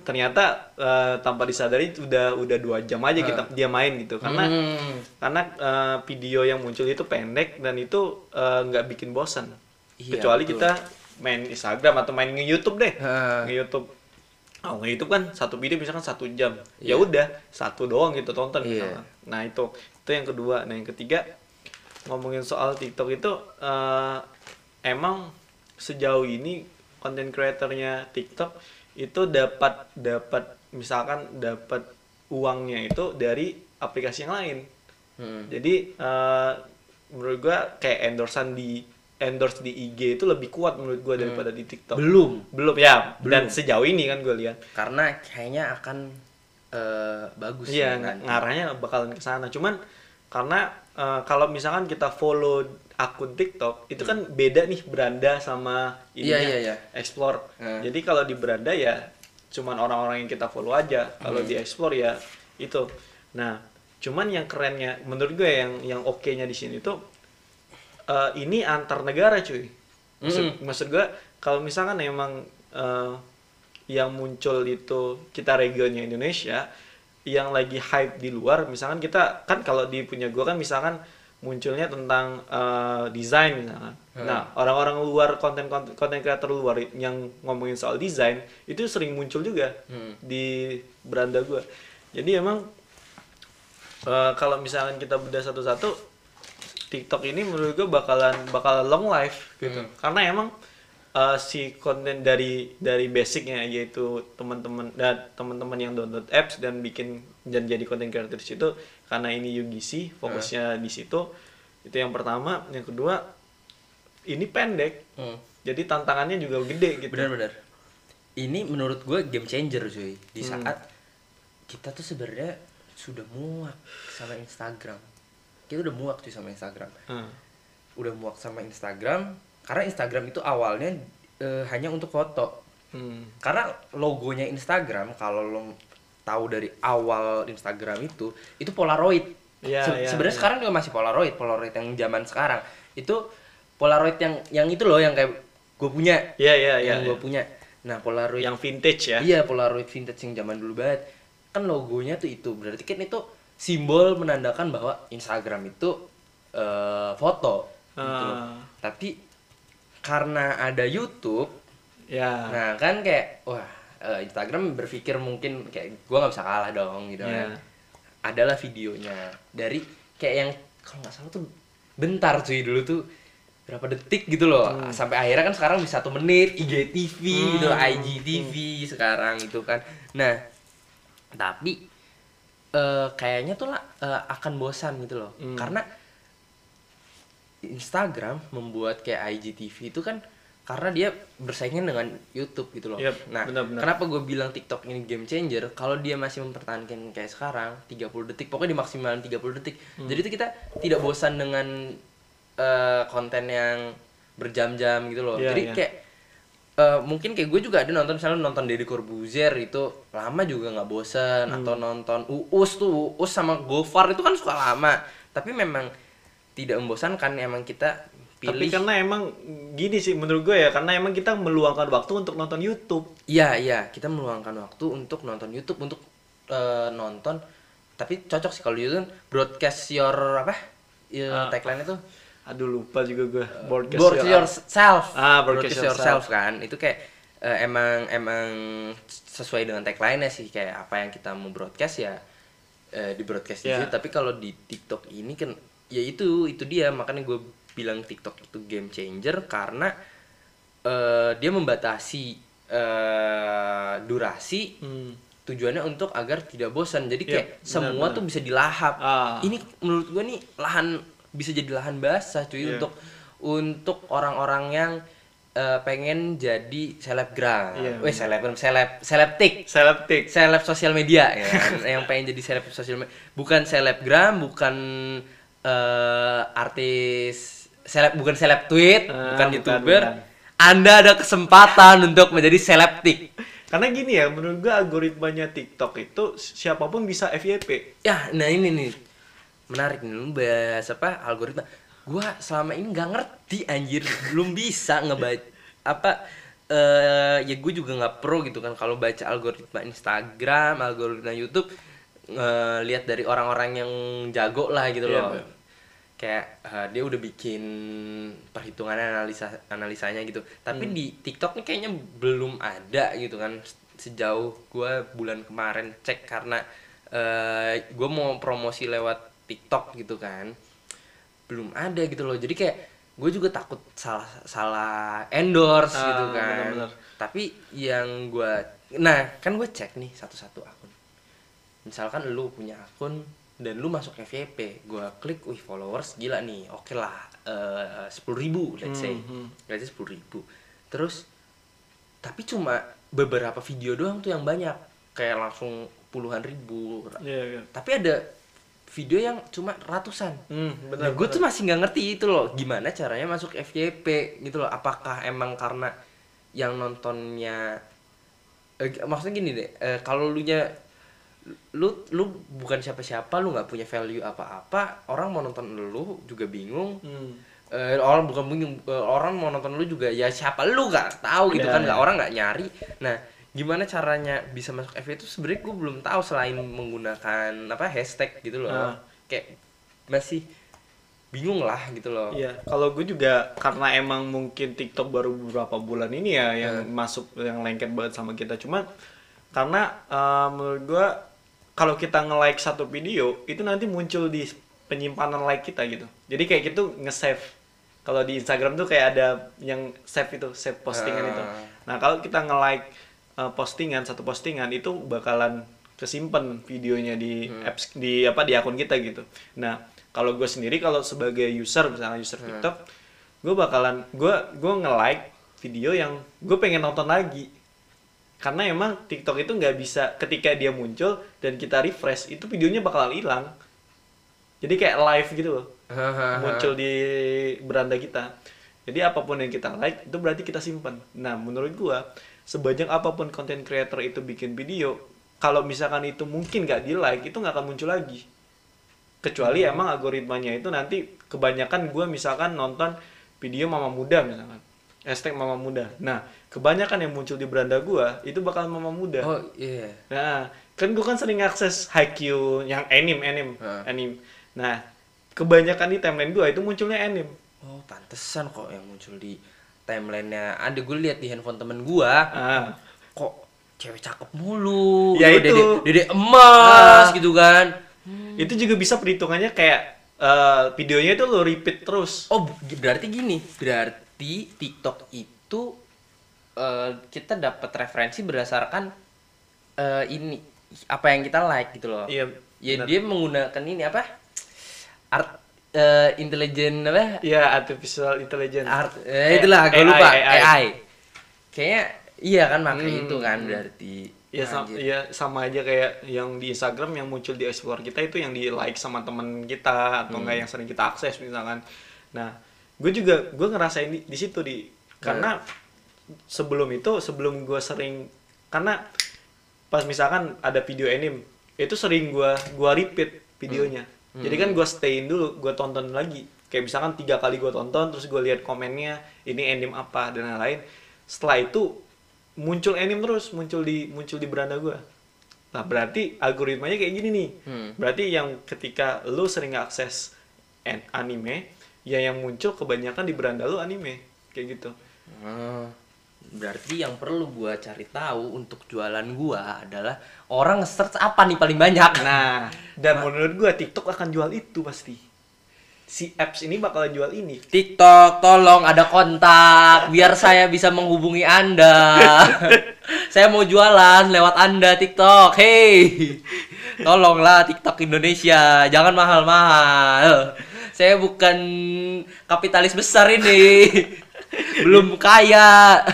[SPEAKER 2] Ternyata eh, tanpa disadari udah udah dua jam aja kita dia main gitu karena
[SPEAKER 3] Hmm.
[SPEAKER 2] karena eh, video yang muncul itu pendek dan itu eh, nggak bikin bosan.
[SPEAKER 3] Iya,
[SPEAKER 2] Kecuali
[SPEAKER 3] betul.
[SPEAKER 2] kita main Instagram atau main nge-YouTube deh
[SPEAKER 3] Ah.
[SPEAKER 2] nge-YouTube oh nge-YouTube kan satu video misalkan satu jam ya
[SPEAKER 3] Iya.
[SPEAKER 2] udah satu doang gitu tonton misalkan. nah itu itu yang kedua nah yang ketiga ngomongin soal TikTok itu eh, emang sejauh ini konten kreatornya TikTok itu dapat dapat misalkan dapat uangnya itu dari aplikasi yang lain.
[SPEAKER 3] Hmm.
[SPEAKER 2] jadi eh, menurut gua kayak endorsean di endorse di IG itu lebih kuat menurut gua daripada di TikTok.
[SPEAKER 3] Belum.
[SPEAKER 2] Belum ya. Dan
[SPEAKER 3] Belum.
[SPEAKER 2] sejauh ini kan gue lihat.
[SPEAKER 3] Karena kayaknya akan eh, bagus
[SPEAKER 2] iya
[SPEAKER 3] ya
[SPEAKER 2] ngarahnya bakalan ke sana. Cuman karena eh, kalau misalkan kita follow akun TikTok itu kan beda nih beranda sama
[SPEAKER 3] Hmm. Iya,
[SPEAKER 2] ininya
[SPEAKER 3] iya, iya.
[SPEAKER 2] explore
[SPEAKER 3] Hmm.
[SPEAKER 2] jadi kalau di beranda ya cuman orang-orang yang kita follow aja kalau
[SPEAKER 3] Hmm.
[SPEAKER 2] di explore ya itu nah cuman yang kerennya menurut gue yang yang oke-nya di sini tuh eh, ini antar negara cuy maksud, maksud gue kalau misalkan emang eh, yang muncul itu kita regionnya Indonesia yang lagi hype di luar misalkan kita kan kalau di punya gue kan misalkan munculnya tentang eh, desain misalkan. Nah orang-orang luar konten konten kreator luar yang ngomongin soal desain itu sering muncul juga
[SPEAKER 3] Hmm.
[SPEAKER 2] di beranda gue jadi emang eh, kalau misalkan kita bedah satu-satu TikTok ini menurut gue bakalan bakal long life gitu. Karena emang eh, si konten dari dari basicnya yaitu teman-teman dan teman-teman yang download apps dan bikin dan jadi konten creator di situ karena ini UGC fokusnya di situ. Itu yang pertama. Yang kedua ini pendek.
[SPEAKER 3] Hmm.
[SPEAKER 2] jadi tantangannya juga gede gitu.
[SPEAKER 3] Benar-benar ini menurut gue game changer cuy. Di
[SPEAKER 2] Hmm.
[SPEAKER 3] saat kita tuh sebenarnya sudah muak sama Instagram. Kita udah muak cuy sama Instagram.
[SPEAKER 2] Hmm.
[SPEAKER 3] udah muak sama Instagram karena Instagram itu awalnya eh, hanya untuk foto.
[SPEAKER 2] Hmm.
[SPEAKER 3] karena logonya Instagram kalau lo tahu dari awal Instagram itu itu Polaroid
[SPEAKER 2] Iya,
[SPEAKER 3] Se-
[SPEAKER 2] iya,
[SPEAKER 3] sebenarnya
[SPEAKER 2] iya.
[SPEAKER 3] sekarang juga masih Polaroid Polaroid yang zaman sekarang itu Polaroid yang yang itu loh yang kayak gue punya
[SPEAKER 2] Iya iya iya.
[SPEAKER 3] yang gue
[SPEAKER 2] iya.
[SPEAKER 3] punya nah Polaroid
[SPEAKER 2] Yang vintage ya.
[SPEAKER 3] iya Polaroid vintage yang zaman dulu banget kan logonya tuh itu berarti kan itu simbol menandakan bahwa Instagram itu eh, foto gitu loh.
[SPEAKER 2] Ah.
[SPEAKER 3] tapi karena ada YouTube
[SPEAKER 2] Ya.
[SPEAKER 3] Nah kan kayak wah eh, Instagram berpikir mungkin kayak gua nggak bisa kalah dong gitu
[SPEAKER 2] Iya.
[SPEAKER 3] kan. Adalah videonya dari kayak yang kalau nggak salah tuh bentar cuy dulu tuh berapa detik gitu loh
[SPEAKER 2] Hmm.
[SPEAKER 3] sampai akhirnya kan sekarang bisa satu menit IGTV gitu
[SPEAKER 2] Hmm.
[SPEAKER 3] IGTV sekarang itu kan nah tapi eh, kayaknya tuh lah eh, akan bosan gitu loh
[SPEAKER 2] Hmm.
[SPEAKER 3] karena Instagram membuat kayak IGTV itu kan karena dia bersaingnya dengan YouTube gitu loh.
[SPEAKER 2] Yap,
[SPEAKER 3] nah,
[SPEAKER 2] benar-benar.
[SPEAKER 3] kenapa gue bilang TikTok ini game changer? Kalau dia masih mempertahankan kayak sekarang 30 detik, pokoknya dimaksimalkan 30 detik.
[SPEAKER 2] Hmm.
[SPEAKER 3] Jadi itu kita tidak bosan dengan eh, konten yang berjam-jam gitu loh.
[SPEAKER 2] Iya,
[SPEAKER 3] Jadi
[SPEAKER 2] iya.
[SPEAKER 3] kayak eh, mungkin kayak gue juga ada nonton misalnya nonton Deddy Corbuzier itu lama juga nggak bosen
[SPEAKER 2] Hmm.
[SPEAKER 3] atau nonton Uus tuh Uus sama Gofar itu kan suka lama tapi memang tidak membosankan emang kita pilih.
[SPEAKER 2] Tapi karena emang gini sih menurut gue ya, karena emang kita meluangkan waktu untuk nonton YouTube.
[SPEAKER 3] Iya iya. Kita meluangkan waktu untuk nonton YouTube untuk eh, nonton. Tapi cocok sih kalau YouTube. Broadcast your apa? Ya,
[SPEAKER 2] Ah.
[SPEAKER 3] tagline itu
[SPEAKER 2] Aduh lupa juga gue. Broadcast
[SPEAKER 3] broadcast
[SPEAKER 2] your-
[SPEAKER 3] yourself
[SPEAKER 2] Ah, broadcast
[SPEAKER 3] yourself kan? Itu kayak eh, emang emang sesuai dengan tagline-nya sih. Kayak apa yang kita mau broadcast ya eh, di broadcast di
[SPEAKER 2] Ya.
[SPEAKER 3] situ. tapi kalau di TikTok ini kan ya itu itu dia. Makanya gue bilang TikTok itu game changer karena eh, dia membatasi eh, durasi
[SPEAKER 2] Hmm.
[SPEAKER 3] tujuannya untuk agar tidak bosan jadi
[SPEAKER 2] Iya,
[SPEAKER 3] kayak semua
[SPEAKER 2] benar-benar.
[SPEAKER 3] tuh bisa dilahap
[SPEAKER 2] Ah.
[SPEAKER 3] ini menurut gue nih lahan bisa jadi lahan basah cuy
[SPEAKER 2] Iya.
[SPEAKER 3] untuk untuk orang-orang yang eh, pengen jadi selebgram
[SPEAKER 2] Iya,
[SPEAKER 3] weh selebgram seleb selebtik
[SPEAKER 2] Selebtik.
[SPEAKER 3] seleb sosial media ya kan? *laughs* yang pengen jadi seleb sosial media bukan selebgram bukan eh, artis seleb bukan seleb tweet
[SPEAKER 2] Ah,
[SPEAKER 3] bukan youtuber
[SPEAKER 2] bukan.
[SPEAKER 3] anda ada kesempatan untuk menjadi selebtik
[SPEAKER 2] Karena gini ya, menurut gue algoritmanya TikTok itu siapa pun bisa FYP.
[SPEAKER 3] Ya, nah ini nih menarik nih lu bahas apa algoritma. Gua selama ini nggak ngerti anjir, belum bisa ngebaca apa eh ya gue juga nggak pro gitu kan kalau baca algoritma Instagram, algoritma YouTube lihat dari orang-orang yang jago lah gitu
[SPEAKER 2] Iya,
[SPEAKER 3] loh.
[SPEAKER 2] iya.
[SPEAKER 3] Kayak eh, dia udah bikin perhitungannya analisa analisanya gitu. Tapi
[SPEAKER 2] Hmm.
[SPEAKER 3] di TikTok nih kayaknya belum ada gitu kan sejauh gua bulan kemarin cek karena eh gue mau promosi lewat TikTok gitu kan belum ada gitu loh jadi kayak gue juga takut salah salah endorse
[SPEAKER 2] Ah,
[SPEAKER 3] gitu kan
[SPEAKER 2] bener-bener.
[SPEAKER 3] tapi yang gue nah kan gue cek nih satu-satu akun misalkan lu punya akun dan lu masuk FYP gue klik wih followers gila nih. Oke lah sepuluh ribu let's say.
[SPEAKER 2] Hmm, hmm.
[SPEAKER 3] let's say sepuluh ribu. Terus tapi cuma beberapa video doang tuh yang banyak. Kayak langsung puluhan ribu.
[SPEAKER 2] Iya, iya.
[SPEAKER 3] tapi ada video yang cuma ratusan.
[SPEAKER 2] Hmm,
[SPEAKER 3] Nah, gue tuh masih nggak ngerti itu loh gimana caranya masuk FYP gitu loh. Apakah emang karena yang nontonnya eh, maksudnya gini deh eh, kalau lu nya lu lu bukan siapa-siapa lu nggak punya value apa-apa orang mau nonton lu juga bingung
[SPEAKER 2] Hmm.
[SPEAKER 3] Eh, orang bukan bingung eh, orang mau nonton lu juga ya siapa lu nggak tahu gitu
[SPEAKER 2] Iya,
[SPEAKER 3] kan nggak
[SPEAKER 2] iya.
[SPEAKER 3] orang nggak nyari nah gimana caranya bisa masuk FYP itu sebenarnya gue belum tahu selain menggunakan apa hashtag gitu loh
[SPEAKER 2] Ah.
[SPEAKER 3] kayak masih bingung lah gitu loh
[SPEAKER 2] Iya, kalau gue juga karena emang mungkin TikTok baru beberapa bulan ini ya yang masuk yang lengket banget sama kita. Cuma karena eh, menurut gue kalau kita nge-like satu video itu nanti muncul di penyimpanan like kita gitu. Jadi kayak gitu nge-save. Kalau di Instagram tuh kayak ada yang save itu, save postingan
[SPEAKER 3] Ah.
[SPEAKER 2] itu. Nah, kalau kita nge-like eh, postingan satu postingan itu bakalan kesimpan videonya di apps di apa di akun kita gitu. Nah, kalau gue sendiri kalau sebagai user misalnya user TikTok, gue bakalan gue gue nge-like video yang gue pengen nonton lagi. Karena emang TikTok itu nggak bisa ketika dia muncul dan kita refresh itu videonya bakalan hilang. Jadi kayak live gitu loh *laughs* muncul di beranda kita. Jadi apa pun yang kita like itu berarti kita simpan. Nah, menurut gua sebanyak apa pun konten creator itu bikin video, kalau misalkan itu mungkin nggak di like itu nggak akan muncul lagi. Kecuali emang algoritmanya itu nanti kebanyakan gua misalkan nonton video mama muda misalkan. Hashtag mama muda. Nah, kebanyakan yang muncul di beranda gua itu bakal mama muda.
[SPEAKER 3] oh iya
[SPEAKER 2] Nah, kan gue kan sering akses Haikyuu yang anime, anime,
[SPEAKER 3] Hah.
[SPEAKER 2] anime. Nah, kebanyakan di timeline gue itu munculnya anime.
[SPEAKER 3] oh pantesan kok yang muncul di timelinenya ada gue lihat di handphone temen gua
[SPEAKER 2] Ah,
[SPEAKER 3] kok cewek cakep mulu
[SPEAKER 2] Ya
[SPEAKER 3] Dede-
[SPEAKER 2] itu.
[SPEAKER 3] dede emas
[SPEAKER 2] Ah.
[SPEAKER 3] gitu kan
[SPEAKER 2] itu juga bisa perhitungannya kayak eh, videonya itu lo repeat terus.
[SPEAKER 3] Oh, berarti gini, berarti TikTok itu eh, kita dapat referensi berdasarkan eh, ini apa yang kita like gitu loh.
[SPEAKER 2] Iya,
[SPEAKER 3] Ya
[SPEAKER 2] benar.
[SPEAKER 3] dia menggunakan ini apa? Art eh, intelijen apa?
[SPEAKER 2] Iya, artificial intelligence.
[SPEAKER 3] Art eh, itulah gue
[SPEAKER 2] AI,
[SPEAKER 3] lupa
[SPEAKER 2] AI.
[SPEAKER 3] AI. Kayaknya iya kan makanya
[SPEAKER 2] Hmm.
[SPEAKER 3] itu kan berarti.
[SPEAKER 2] Ya sama,
[SPEAKER 3] Anjir.
[SPEAKER 2] ya sama aja kayak yang di Instagram yang muncul di explore kita itu yang di like sama temen kita atau enggak yang sering kita akses misalkan. Nah, gue juga gue ngerasain di, di situ di. Karena sebelum itu sebelum gue sering karena pas misalkan ada video anime itu sering gue gua repeat videonya. Jadi kan gue stayin dulu gue tonton lagi. Kayak misalkan tiga kali gue tonton terus gue lihat komennya ini anime apa dan lain-lain. Setelah itu muncul anime terus muncul di muncul di beranda gue nah berarti algoritmanya kayak gini nih.
[SPEAKER 3] Hmm.
[SPEAKER 2] berarti yang ketika lu sering akses an- anime ya yang muncul kebanyakan di beranda lu anime kayak gitu
[SPEAKER 3] Oh, berarti yang perlu gua cari tahu untuk jualan gua adalah orang search apa nih paling banyak.
[SPEAKER 2] Nah, dan menurut gua TikTok akan jual itu pasti. Si apps ini bakalan jual ini.
[SPEAKER 3] TikTok, tolong ada kontak biar saya bisa menghubungi Anda. *laughs* saya mau jualan lewat Anda TikTok. Hey. Tolonglah TikTok Indonesia, jangan mahal-mahal. Saya bukan kapitalis besar ini. *laughs* Belum kaya.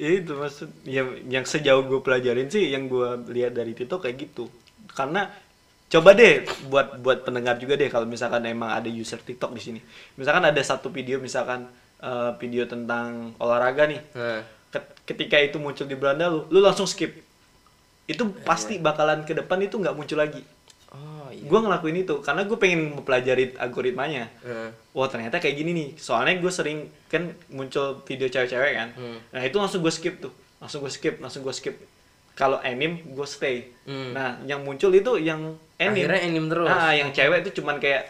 [SPEAKER 2] Ya itu maksud yang yang sejauh gue pelajarin sih yang gua lihat dari TikTok kayak gitu. Karena coba deh buat buat pendengar juga deh kalau misalkan emang ada user TikTok di sini. Misalkan ada satu video misalkan eh, video tentang olahraga nih. Ket- Ketika itu muncul di beranda lu, lu langsung skip. Itu pasti bakalan ke depan itu nggak muncul lagi.
[SPEAKER 3] Iya.
[SPEAKER 2] Gue ngelakuin itu karena gue pengen mempelajari algoritmanya.
[SPEAKER 3] Nah,
[SPEAKER 2] wah ternyata kayak gini nih soalnya gue sering kan muncul video cewek-cewek kan
[SPEAKER 3] Hmm.
[SPEAKER 2] nah itu langsung gue skip tuh langsung gue skip langsung gue skip kalau anime gue stay
[SPEAKER 3] Hmm.
[SPEAKER 2] nah yang muncul itu yang anime
[SPEAKER 3] Akhirnya anime terus.
[SPEAKER 2] nah yang cewek itu cuman kayak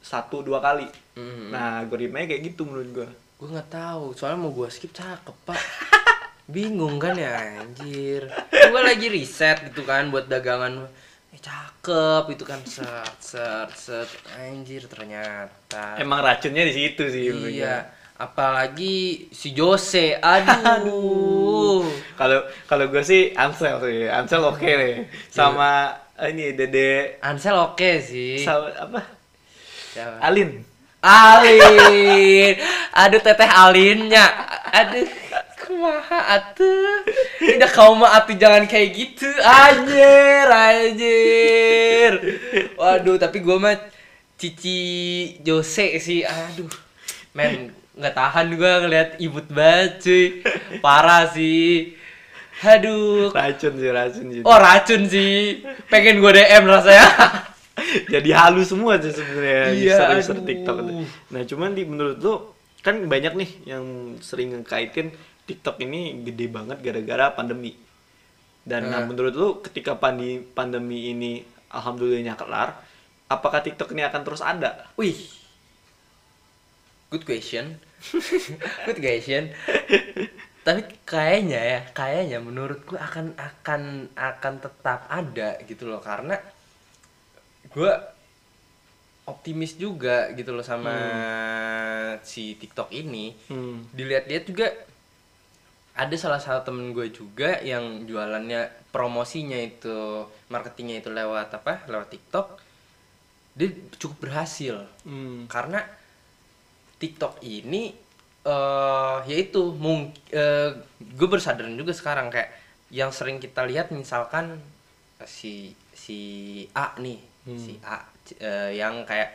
[SPEAKER 2] satu dua kali
[SPEAKER 3] Hmm.
[SPEAKER 2] nah algoritmanya kayak gitu menurut gue
[SPEAKER 3] Gue nggak tahu, soalnya mau gue skip cakep pak. *laughs* Bingung kan ya anjir. Gue lagi riset gitu kan buat dagangan. Eh cakep itu kan set set set anjir ternyata.
[SPEAKER 2] emang racunnya di situ sih.
[SPEAKER 3] Iya, apalagi si Jose. Aduh. *laughs*
[SPEAKER 2] kalau kalau gue sih Ansel sih Ansel oke deh sama ini Dede
[SPEAKER 3] Ansel oke sih.
[SPEAKER 2] sama apa
[SPEAKER 3] Siapa?
[SPEAKER 2] Alin
[SPEAKER 3] Alin. Aduh teteh Alinnya. Aduh. Kumaha atuh. Udah kau mah atuh jangan kayak gitu. Anjir, anjir. Waduh, tapi gua mah Cici Jose sih. Aduh. Men, nggak tahan gua ngeliat ibut banget cuy. Parah sih. Aduh.
[SPEAKER 2] racun sih racun sih
[SPEAKER 3] Oh racun sih. Pengen gua DM rasanya. *laughs*
[SPEAKER 2] jadi halus semua sih sebenarnya
[SPEAKER 3] Iya, aduh.
[SPEAKER 2] TikTok. Nah, cuman di menurut lu kan banyak nih yang sering ngekaitin TikTok ini gede banget gara-gara pandemi. Dan nah,
[SPEAKER 3] Eh.
[SPEAKER 2] menurut lu ketika pandi pandemi ini alhamdulillahnya kelar, apakah TikTok ini akan terus ada?
[SPEAKER 3] Wih. Good question. *laughs* Good question. Tapi kayaknya ya, kayaknya menurutku akan akan akan tetap ada gitu loh karena gue optimis juga gitu loh sama si TikTok ini.
[SPEAKER 2] Hmm.
[SPEAKER 3] Dilihat-lihat juga ada salah satu temen gue juga yang jualannya promosinya itu marketingnya itu lewat apa lewat TikTok dia cukup berhasil
[SPEAKER 2] Hmm.
[SPEAKER 3] karena TikTok ini eh yaitu mung gue bersadaran juga sekarang kayak yang sering kita lihat misalkan si si A nih
[SPEAKER 2] Hmm.
[SPEAKER 3] si A eh, yang kayak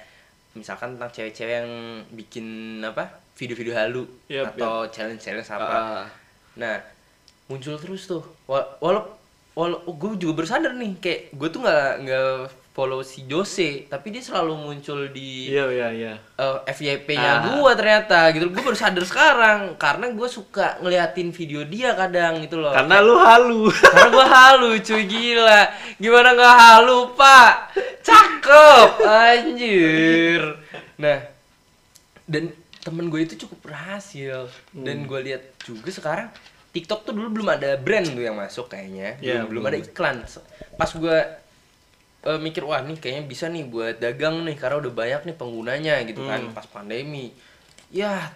[SPEAKER 3] misalkan tentang cewek-cewek yang bikin apa video-video halu
[SPEAKER 2] Yap,
[SPEAKER 3] atau challenge-challenge apa
[SPEAKER 2] Ah.
[SPEAKER 3] Nah, muncul terus tuh. Wa- Walau walau gue juga bersadar nih, kayak gue tuh nggak nggak follow si Jose, tapi dia selalu muncul di
[SPEAKER 2] Iya, iya, iya.
[SPEAKER 3] eh, FYP-nya
[SPEAKER 2] Ah.
[SPEAKER 3] gue ternyata gitu. Gue baru sadar sekarang karena gue suka ngeliatin video dia kadang gitu loh.
[SPEAKER 2] Karena lu halu.
[SPEAKER 3] Karena gue halu cuy gila Gimana gak halu pak Cakep Anjir Nah Dan temen gue itu cukup berhasil. Dan gue lihat juga sekarang TikTok tuh dulu belum ada brand tuh yang masuk kayaknya. Belum,
[SPEAKER 2] Iya,
[SPEAKER 3] belum
[SPEAKER 2] belum.
[SPEAKER 3] ada iklan. Pas gue eh, mikir wah nih kayaknya bisa nih buat dagang nih karena udah banyak nih penggunanya gitu kan.
[SPEAKER 2] Hmm.
[SPEAKER 3] pas pandemi ya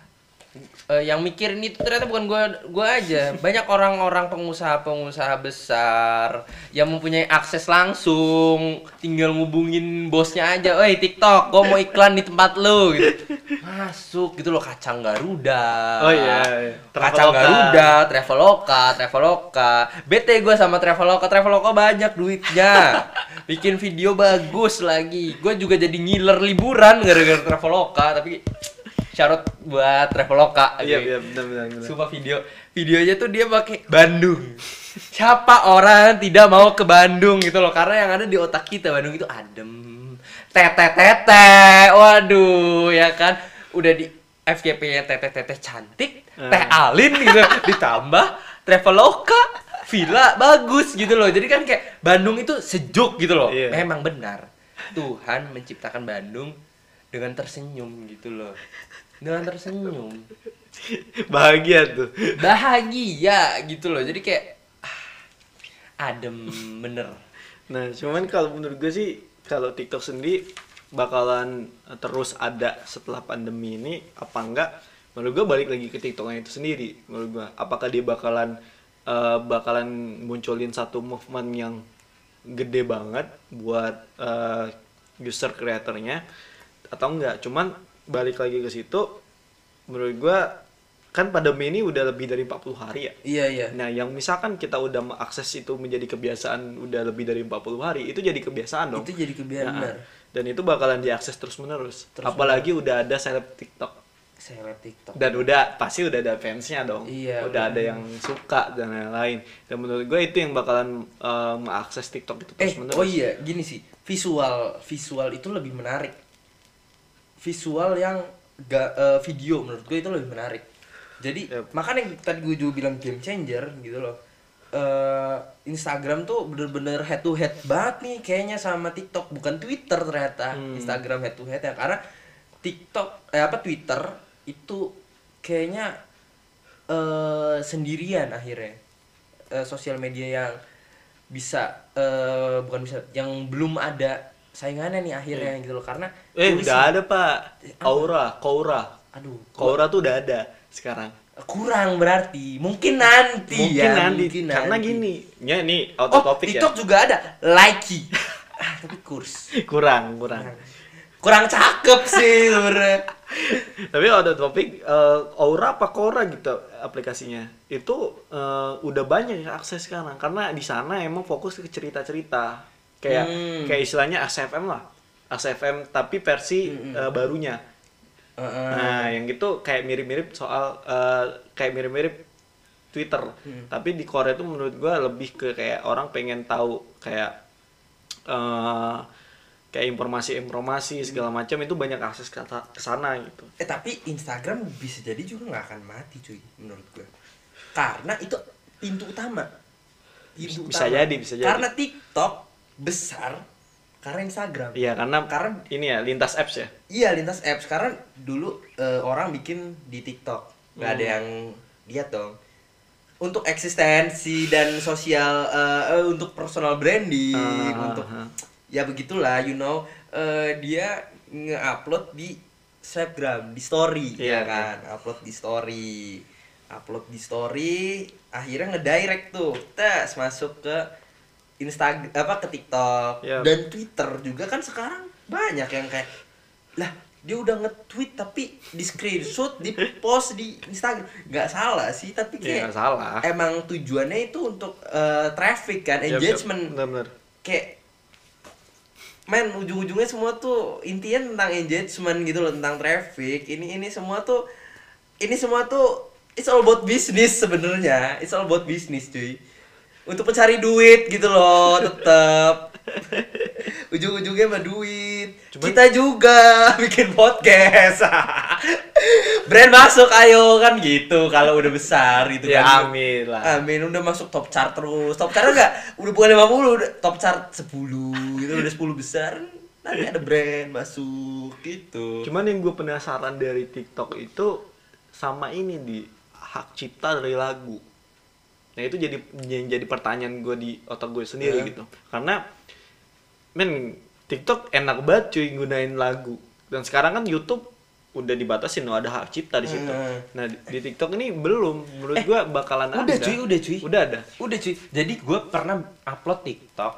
[SPEAKER 3] eh, yang mikirin itu ternyata bukan gua gua aja banyak orang-orang pengusaha-pengusaha besar yang mempunyai akses langsung tinggal ngubungin bosnya aja, "Oi TikTok, gua mau iklan di tempat lu." gitu. Masuk gitu loh kacang Garuda.
[SPEAKER 2] Oh iya, iya.
[SPEAKER 3] Kacang. Garuda, Traveloka, Traveloka. Bete gue sama Traveloka, Traveloka banyak duitnya. Bikin video bagus lagi. Gue juga jadi ngiler liburan gara-gara Traveloka, tapi syarat buat Traveloka.
[SPEAKER 2] Iya, iya, benar benar.
[SPEAKER 3] Sumpah video videonya tuh dia pakai Bandung. Siapa orang tidak mau ke Bandung gitu loh. Karena yang ada di otak kita Bandung itu adem. Tete tete waduh ya kan? Udah di FYP nya tete tete cantik teh alin gitu. Ditambah traveloka villa bagus gitu loh. Jadi kan kayak Bandung itu sejuk gitu loh.
[SPEAKER 2] Iya.
[SPEAKER 3] memang benar. Tuhan menciptakan Bandung dengan tersenyum gitu loh dengan tersenyum
[SPEAKER 2] Bahagia tuh.
[SPEAKER 3] bahagia gitu loh jadi kayak ah, adem bener
[SPEAKER 2] Nah, cuman kalau menurut gue sih kalau TikTok sendiri bakalan terus ada setelah pandemi ini apa enggak? Menurut gue balik lagi ke TikToknya itu sendiri. Menurut gue, apakah dia bakalan eh, bakalan munculin satu movement yang gede banget buat eh, user creatornya atau enggak? Cuman balik lagi ke situ, menurut gue kan pandemi ini udah lebih dari 40 hari ya.
[SPEAKER 3] iya iya
[SPEAKER 2] Nah, yang misalkan kita udah mengakses itu menjadi kebiasaan udah lebih dari 40 hari, itu jadi kebiasaan dong.
[SPEAKER 3] itu jadi kebiasaan
[SPEAKER 2] Nah, Dan itu bakalan diakses terus-menerus.
[SPEAKER 3] Terus
[SPEAKER 2] Apalagi udah ada seleb TikTok.
[SPEAKER 3] liat TikTok
[SPEAKER 2] Dan udah pasti udah ada fansnya dong.
[SPEAKER 3] Iya,
[SPEAKER 2] Udah
[SPEAKER 3] bener.
[SPEAKER 2] ada yang suka dan lain-lain. Dan menurut gue itu yang bakalan eh, mengakses TikTok itu
[SPEAKER 3] eh
[SPEAKER 2] terus-menerus.
[SPEAKER 3] oh iya gini sih visual visual itu lebih menarik visual yang ga, eh, video menurut gue itu lebih menarik. Jadi
[SPEAKER 2] Yep.
[SPEAKER 3] makanya tadi gue juga bilang game changer gitu loh. Eh Instagram tuh bener-bener head to head banget nih kayaknya sama TikTok. Bukan Twitter ternyata
[SPEAKER 2] Hmm.
[SPEAKER 3] Instagram head to head ya. Karena TikTok eh apa Twitter itu kayaknya eh sendirian akhirnya. Eh, sosial media yang bisa eh bukan bisa yang belum ada saingannya nih akhirnya gitu loh karena
[SPEAKER 2] Eh, udah ada, Pak. Aura, Koura.
[SPEAKER 3] aduh
[SPEAKER 2] Koura tuh udah ada sekarang.
[SPEAKER 3] kurang berarti mungkin nanti
[SPEAKER 2] Mungkin
[SPEAKER 3] ya
[SPEAKER 2] nanti.
[SPEAKER 3] mungkin
[SPEAKER 2] Karena
[SPEAKER 3] nanti.
[SPEAKER 2] gini, ya ini out
[SPEAKER 3] oh
[SPEAKER 2] of topic ya.
[SPEAKER 3] TikTok juga ada likey ah tapi kurs
[SPEAKER 2] Kurang, kurang.
[SPEAKER 3] kurang cakep sih sebenarnya *laughs*
[SPEAKER 2] Tapi ada topik eh, Aura apa Kora gitu aplikasinya. Itu eh, udah banyak yang akses sekarang karena di sana emang fokus ke cerita-cerita. Kayak
[SPEAKER 3] Hmm.
[SPEAKER 2] kayak istilahnya AXFM lah. AXFM tapi versi eh, barunya.
[SPEAKER 3] Heeh.
[SPEAKER 2] Nah, yang gitu kayak mirip-mirip soal eh, kayak mirip-mirip Twitter. Tapi di Korea itu menurut gua lebih ke kayak orang pengen tahu kayak eh kayak informasi-informasi segala macam itu banyak akses ke sana gitu.
[SPEAKER 3] eh tapi Instagram bisa jadi juga nggak akan mati cuy menurut gue karena itu pintu utama pintu
[SPEAKER 2] Bisa
[SPEAKER 3] utama.
[SPEAKER 2] jadi, bisa jadi.
[SPEAKER 3] karena TikTok besar karena Instagram
[SPEAKER 2] Iya, karena
[SPEAKER 3] Karena
[SPEAKER 2] ini ya lintas apps ya.
[SPEAKER 3] Iya lintas apps karena dulu eh, orang bikin di TikTok nggak ada
[SPEAKER 2] Hmm.
[SPEAKER 3] yang lihat dong. Untuk eksistensi dan sosial eh, eh, untuk personal branding
[SPEAKER 2] Ah,
[SPEAKER 3] untuk
[SPEAKER 2] ah.
[SPEAKER 3] ya begitulah you know eh, dia nge-upload di Snapgram di story
[SPEAKER 2] Iya,
[SPEAKER 3] ya kan upload di story upload di story akhirnya ngedirect tuh tes masuk ke Instagram apa ke TikTok
[SPEAKER 2] Iya.
[SPEAKER 3] dan Twitter juga kan sekarang banyak yang kayak lah dia udah nge-tweet tapi di screenshot di post di Instagram nggak salah sih tapi
[SPEAKER 2] Iya,
[SPEAKER 3] kayak
[SPEAKER 2] nggak salah.
[SPEAKER 3] emang tujuannya itu untuk eh, traffic kan
[SPEAKER 2] Yap, yap.
[SPEAKER 3] engagement
[SPEAKER 2] Bener-bener.
[SPEAKER 3] kayak men ujung-ujungnya semua tuh intinya tentang engagement gitu loh tentang traffic ini ini semua tuh ini semua tuh it's all about business sebenarnya it's all about business cuy untuk mencari duit gitu loh tetap ujung-ujungnya mah duit
[SPEAKER 2] Cuman-
[SPEAKER 3] kita juga *laughs* bikin podcast *laughs* brand masuk ayo kan gitu kalau udah besar gitu
[SPEAKER 2] Ya
[SPEAKER 3] kan
[SPEAKER 2] amin lah.
[SPEAKER 3] Amin udah masuk top chart terus. Top chart enggak? Udah bukan 50, udah top chart 10 gitu udah 10 besar. Nanti ada brand masuk gitu.
[SPEAKER 2] Cuman yang gue penasaran dari TikTok itu sama ini di hak cipta dari lagu. Nah itu jadi yang jadi pertanyaan gue di otak gue sendiri
[SPEAKER 3] Eh.
[SPEAKER 2] gitu. Karena men TikTok enak banget cuy gunain lagu. Dan sekarang kan YouTube udah dibatasin loh ada hak cipta di situ.
[SPEAKER 3] Eh.
[SPEAKER 2] Nah di, TikTok ini belum. Menurut gue bakalan
[SPEAKER 3] udah
[SPEAKER 2] ada.
[SPEAKER 3] cuy, udah cuy.
[SPEAKER 2] Udah ada.
[SPEAKER 3] Udah cuy. Jadi gue pernah upload TikTok,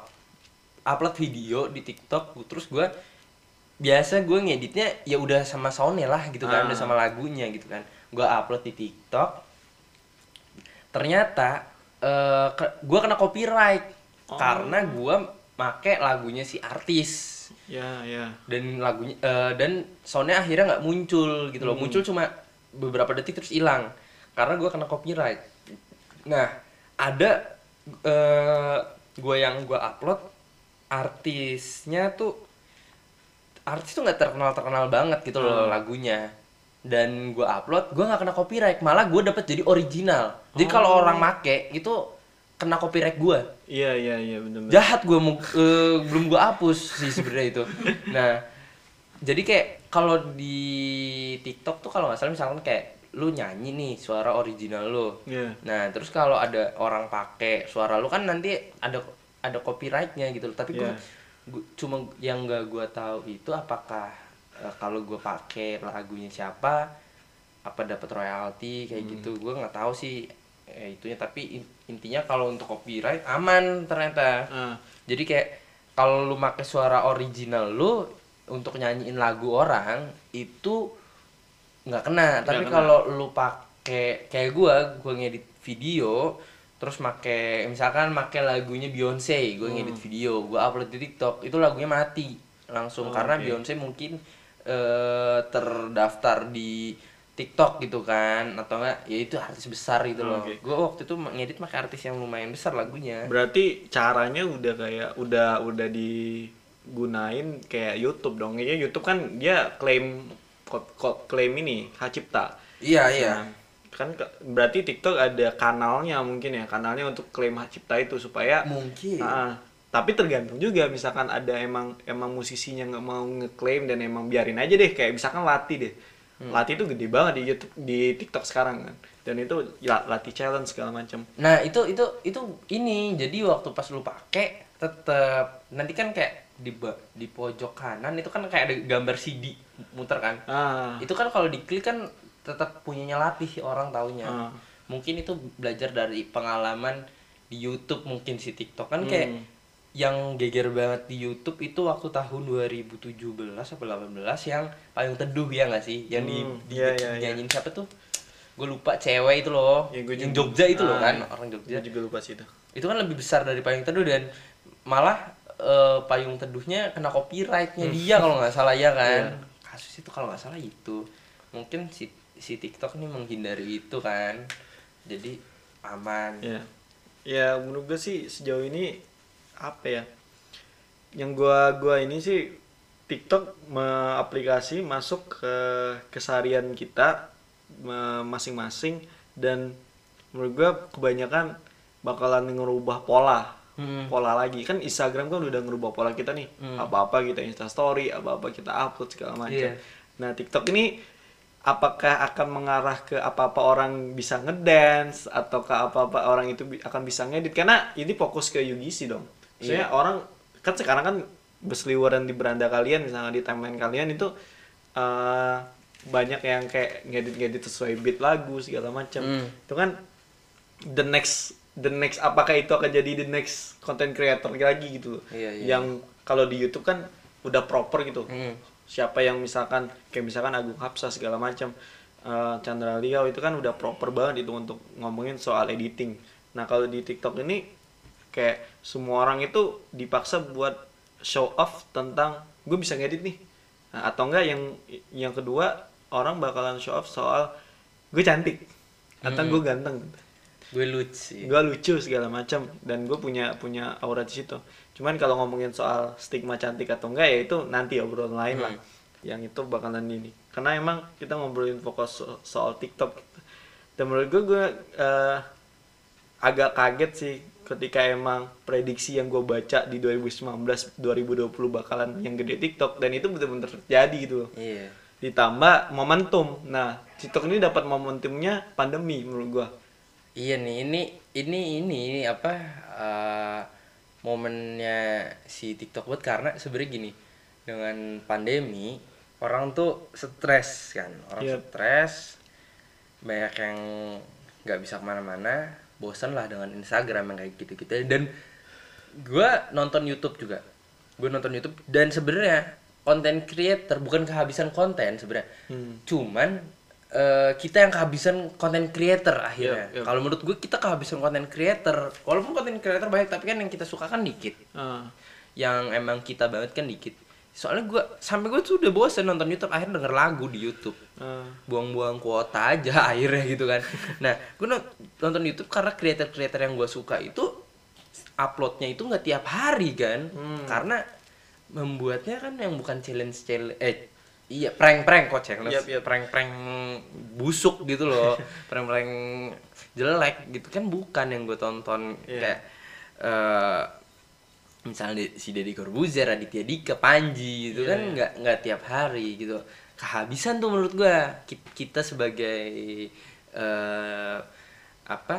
[SPEAKER 3] upload video di TikTok, terus gue biasa gue ngeditnya ya udah sama soundnya lah gitu kan,
[SPEAKER 2] Ah.
[SPEAKER 3] udah sama lagunya gitu kan. Gue upload di TikTok. Ternyata eh gue kena copyright
[SPEAKER 2] Oh.
[SPEAKER 3] karena gue make lagunya si artis
[SPEAKER 2] Ya ya.
[SPEAKER 3] dan lagunya eh, dan soundnya akhirnya nggak muncul gitu loh
[SPEAKER 2] Hmm.
[SPEAKER 3] muncul cuma beberapa detik terus hilang karena gue kena copyright nah ada eh gue yang gue upload artisnya tuh artis tuh nggak terkenal terkenal banget gitu loh lagunya dan gue upload gue nggak kena copyright malah gue dapet jadi original jadi kalau orang make itu kena copyright gue
[SPEAKER 2] Iya iya iya benar.
[SPEAKER 3] jahat gue mau eh, belum gue hapus sih sebenarnya itu nah jadi kayak kalau di TikTok tuh kalau nggak salah misalkan kayak lu nyanyi nih suara original lu
[SPEAKER 2] Iya.
[SPEAKER 3] nah terus kalau ada orang pakai suara lu kan nanti ada ada copyrightnya gitu loh. tapi gue gua- cuma yang gak gue tahu itu apakah eh, kalau gue pakai lagunya siapa apa dapat royalti kayak
[SPEAKER 2] Hmm.
[SPEAKER 3] gitu. Gue nggak tahu sih eh, itunya. Tapi in- intinya kalau untuk copyright aman ternyata.
[SPEAKER 2] Ah,
[SPEAKER 3] jadi kayak kalau lu pakai suara original lu untuk nyanyiin lagu orang itu nggak kena. Tapi
[SPEAKER 2] kena.
[SPEAKER 3] kalau lu pakai kayak gua gua ngedit video terus make misalkan make lagunya Beyonce gua ngedit video gua upload di TikTok itu lagunya mati langsung.
[SPEAKER 2] Oh,
[SPEAKER 3] karena
[SPEAKER 2] oke.
[SPEAKER 3] Beyonce mungkin eh, terdaftar di TikTok gitu kan atau enggak ya itu artis besar gitu
[SPEAKER 2] Oh,
[SPEAKER 3] loh
[SPEAKER 2] oke.
[SPEAKER 3] gua waktu itu ngedit pakai artis yang lumayan besar lagunya
[SPEAKER 2] Berarti caranya udah kayak udah udah digunain kayak YouTube dong. Ya YouTube kan dia klaim klaim ini hak cipta.
[SPEAKER 3] iya iya
[SPEAKER 2] Nah, kan berarti TikTok ada kanalnya mungkin ya, kanalnya untuk klaim hak cipta itu supaya
[SPEAKER 3] mungkin
[SPEAKER 2] Ah, tapi tergantung juga misalkan ada emang emang musisinya nggak mau ngeklaim dan emang biarin aja deh kayak misalkan Lati deh.
[SPEAKER 3] Hmm.
[SPEAKER 2] Lati itu gede banget di YouTube di TikTok sekarang kan. Dan itu ya, Lati challenge segala macam.
[SPEAKER 3] Nah itu itu itu ini jadi waktu pas lu pakai tetep nanti kan kayak di di pojok kanan itu kan kayak ada gambar CD muter kan.
[SPEAKER 2] Ah.
[SPEAKER 3] Itu kan kalau diklik kan tetap punyanya latih orang taunya.
[SPEAKER 2] Ah.
[SPEAKER 3] Mungkin itu belajar dari pengalaman di YouTube mungkin si TikTok kan kayak
[SPEAKER 2] Hmm.
[SPEAKER 3] Yang geger banget di YouTube itu waktu tahun 2017 atau 18 yang payung teduh ya nggak sih? Yang di,
[SPEAKER 2] Hmm,
[SPEAKER 3] di,
[SPEAKER 2] iya, iya, iya.
[SPEAKER 3] nyanyiin siapa tuh? Gue lupa cewek itu loh.
[SPEAKER 2] Ya, gua
[SPEAKER 3] yang Jogja itu loh
[SPEAKER 2] Ah,
[SPEAKER 3] kan,
[SPEAKER 2] iya.
[SPEAKER 3] orang Jogja
[SPEAKER 2] Gue juga lupa sih itu.
[SPEAKER 3] itu kan lebih besar dari payung teduh dan malah eh, payung teduhnya kena copyrightnya dia kalau nggak salah ya *laughs* kan kasus itu kalau nggak salah itu mungkin si si TikTok ini menghindari itu kan jadi aman
[SPEAKER 2] Ya. Ya menurut gue sih sejauh ini apa ya? Yang gua gua ini sih TikTok me- aplikasi masuk ke keseharian kita masing-masing dan menurut gua kebanyakan bakalan ngerubah pola
[SPEAKER 3] Hmm.
[SPEAKER 2] pola lagi kan Instagram kan udah ngerubah pola kita nih apa-apa kita Insta Story apa-apa kita upload segala macam
[SPEAKER 3] Iya.
[SPEAKER 2] nah TikTok ini apakah akan mengarah ke apa-apa orang bisa ngedance atau ke apa-apa orang itu akan bisa ngedit karena ini fokus ke UGC dong maksudnya orang kan sekarang kan berseliweran di beranda kalian misalnya di timeline kalian itu eh, banyak yang kayak ngedit-ngedit sesuai beat lagu segala macam.
[SPEAKER 3] Hmm.
[SPEAKER 2] itu kan the next the next apakah itu akan jadi the next content creator lagi gitu loh.
[SPEAKER 3] Iya, iya,
[SPEAKER 2] yang kalau di YouTube kan udah proper gitu.
[SPEAKER 3] Hmm.
[SPEAKER 2] siapa yang misalkan kayak misalkan Agung Hapsa segala macam eh, Chandra Liao itu kan udah proper banget itu untuk ngomongin soal editing. Nah kalau di TikTok ini kayak semua orang itu dipaksa buat show off tentang gue bisa ngedit nih. Nah, atau enggak yang yang kedua orang bakalan show off soal gue cantik atau gue ganteng.
[SPEAKER 3] Gue lucu.
[SPEAKER 2] Gue lucu segala macam dan gue punya punya aura di situ. Cuman kalau ngomongin soal stigma cantik atau enggak ya itu nanti obrolan lain lah yang itu bakalan ini. Karena emang kita ngobrolin fokus so- soal TikTok. Dan menurut gue gue eh, agak kaget sih ketika emang prediksi yang gue baca di 2019 2020 bakalan yang gede TikTok dan itu benar-benar terjadi gitu loh.
[SPEAKER 3] Iya.
[SPEAKER 2] Ditambah momentum. Nah TikTok ini dapat momentumnya pandemi menurut gue
[SPEAKER 3] iya nih ini ini ini apa eh, momennya si TikTok buat karena sebenarnya gini dengan pandemi orang tuh stres kan orang
[SPEAKER 2] Yep.
[SPEAKER 3] stres banyak yang nggak bisa ke mana-mana bosan lah dengan Instagram yang kayak gitu-gitu dan gue nonton YouTube juga gue nonton YouTube dan sebenarnya konten creator bukan kehabisan konten sebenarnya
[SPEAKER 2] Hmm.
[SPEAKER 3] cuman eh, kita yang kehabisan konten creator akhirnya
[SPEAKER 2] Yep, yep.
[SPEAKER 3] kalau menurut gue kita kehabisan konten creator walaupun konten creator banyak tapi kan yang kita suka kan dikit
[SPEAKER 2] Ah.
[SPEAKER 3] yang emang kita banget kan dikit soalnya gue sampai gue tuh udah bosen nonton YouTube akhirnya denger lagu di YouTube.
[SPEAKER 2] Eh,
[SPEAKER 3] buang-buang kuota aja *laughs* akhirnya gitu kan. Nah gue nonton YouTube karena creator-creator yang gue suka itu uploadnya itu nggak tiap hari kan.
[SPEAKER 2] Hmm.
[SPEAKER 3] karena membuatnya kan yang bukan challenge challenge eh iya prank prank kok challenge.
[SPEAKER 2] Yap, yap.
[SPEAKER 3] prank prank busuk gitu loh. *laughs* Prank prank jelek gitu kan bukan yang gue tonton.
[SPEAKER 2] Iya.
[SPEAKER 3] kayak eh misalnya si Deddy Corbuzier, Raditya Dika, Panji itu
[SPEAKER 2] Iya,
[SPEAKER 3] kan
[SPEAKER 2] iya.
[SPEAKER 3] nggak nggak tiap hari gitu kehabisan tuh menurut gua Ki- kita sebagai eh apa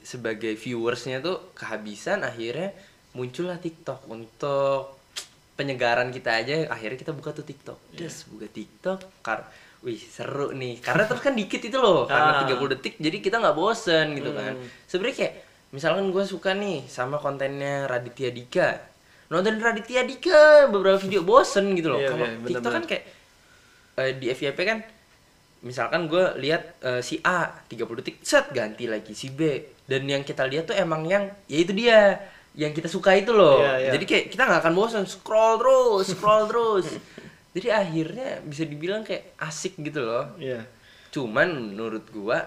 [SPEAKER 3] sebagai viewersnya tuh kehabisan akhirnya muncullah TikTok untuk penyegaran kita aja akhirnya kita buka tuh TikTok
[SPEAKER 2] Iya.
[SPEAKER 3] terus buka TikTok kar wih seru nih karena terus kan dikit itu loh karena
[SPEAKER 2] Ah.
[SPEAKER 3] 30 detik jadi kita nggak bosen gitu kan
[SPEAKER 2] Hmm.
[SPEAKER 3] sebenarnya kayak misalkan gue suka nih sama kontennya Raditya Dika. Nonton Raditya Dika beberapa video bosen gitu loh.
[SPEAKER 2] Iya,
[SPEAKER 3] kalau
[SPEAKER 2] iya,
[SPEAKER 3] TikTok kan kayak eh, di FYP kan misalkan gue lihat eh, si A 30 detik set ganti lagi si B. Dan yang kita lihat tuh emang yang ya itu dia yang kita suka itu loh.
[SPEAKER 2] Iya, iya.
[SPEAKER 3] jadi kayak kita nggak akan bosan scroll terus scroll terus. *laughs* Jadi akhirnya bisa dibilang kayak asik gitu loh.
[SPEAKER 2] Iya.
[SPEAKER 3] cuman menurut gua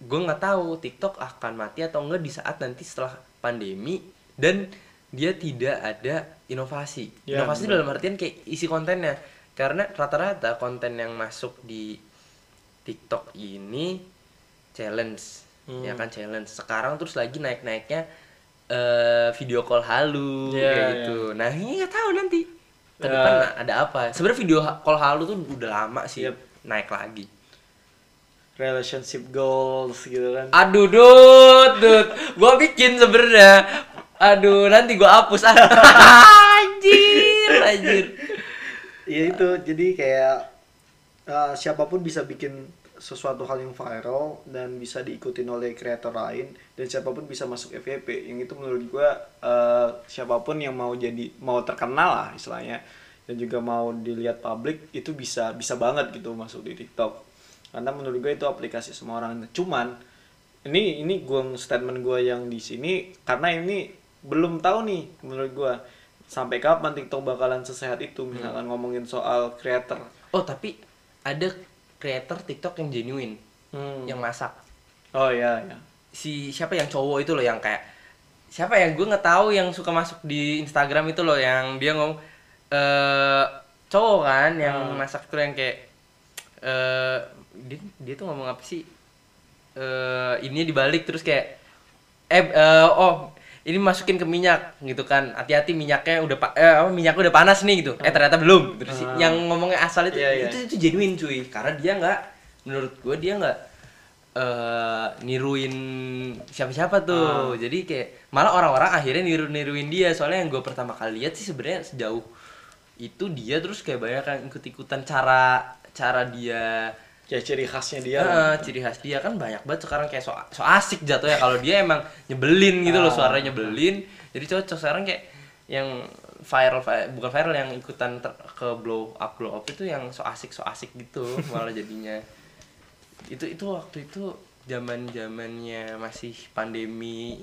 [SPEAKER 3] gua nggak tahu TikTok akan mati atau enggak di saat nanti setelah pandemi dan dia tidak ada inovasi
[SPEAKER 2] Ya,
[SPEAKER 3] inovasi
[SPEAKER 2] benar.
[SPEAKER 3] dalam artian kayak isi kontennya karena rata-rata konten yang masuk di TikTok ini challenge
[SPEAKER 2] Hmm.
[SPEAKER 3] ya kan challenge sekarang terus lagi naik-naiknya eh, video call halu
[SPEAKER 2] Ya,
[SPEAKER 3] kayak
[SPEAKER 2] ya.
[SPEAKER 3] gitu nah ini nggak tahu nanti ke
[SPEAKER 2] Ya.
[SPEAKER 3] depan ada apa sebenarnya video call halu tuh udah lama sih
[SPEAKER 2] Yep.
[SPEAKER 3] naik lagi
[SPEAKER 2] Relationship goals gitu kan.
[SPEAKER 3] Aduh, Dut, Dut. Gua bikin sebenarnya. Aduh, nanti gua hapus. *laughs* anjir, anjir.
[SPEAKER 2] Ya itu, jadi kayak uh, siapa pun bisa bikin sesuatu hal yang viral dan bisa diikutin oleh kreator lain dan siapa pun bisa masuk FYP. Yang itu menurut gua uh, siapa pun yang mau jadi mau terkenal lah istilahnya dan juga mau dilihat publik itu bisa bisa banget gitu masuk di TikTok. Karena menurut gue itu aplikasi semua orang. Cuman ini ini gua statement gua yang di sini karena ini belum tahu nih menurut gua sampai kapan TikTok bakalan sesehat itu misalkan ngomongin soal creator.
[SPEAKER 3] Oh, tapi ada creator TikTok yang genuine,
[SPEAKER 2] Hmm.
[SPEAKER 3] yang masak.
[SPEAKER 2] Oh iya ya.
[SPEAKER 3] Si siapa yang cowok itu loh yang kayak siapa yang gue nggak tahu yang suka masuk di Instagram itu loh yang dia ngomong eh cowok kan yang
[SPEAKER 2] Hmm.
[SPEAKER 3] masak tuh yang kayak eh dia, dia tuh ngomong apa sih? Eh ini dibalik terus kayak eh eh, oh ini masukin ke minyak gitu kan. Hati-hati minyaknya udah pa- eh apa minyaknya udah panas nih gitu. Eh ternyata belum terus
[SPEAKER 2] Ah.
[SPEAKER 3] yang ngomongnya asal itu
[SPEAKER 2] Iya, iya.
[SPEAKER 3] itu itu genuine cuy. Karena dia nggak menurut gue dia nggak eh niruin siapa-siapa tuh. Jadi kayak malah orang-orang akhirnya niru-niruin dia. Soalnya yang gue pertama kali lihat sih sebenarnya sejauh itu dia terus kayak banyak yang ikut-ikutan cara cara dia
[SPEAKER 2] Ya ciri khasnya dia.
[SPEAKER 3] Heeh, ciri khas dia kan banyak banget sekarang kayak so, so asik jatuhnya kalau dia emang nyebelin gitu loh
[SPEAKER 2] Ah.
[SPEAKER 3] suaranya nyebelin jadi cocok sekarang kayak yang viral vi- bukan viral yang ikutan ter- ke blow up blow up itu yang so asik so asik gitu *laughs* malah jadinya itu itu waktu itu zaman zamannya masih pandemi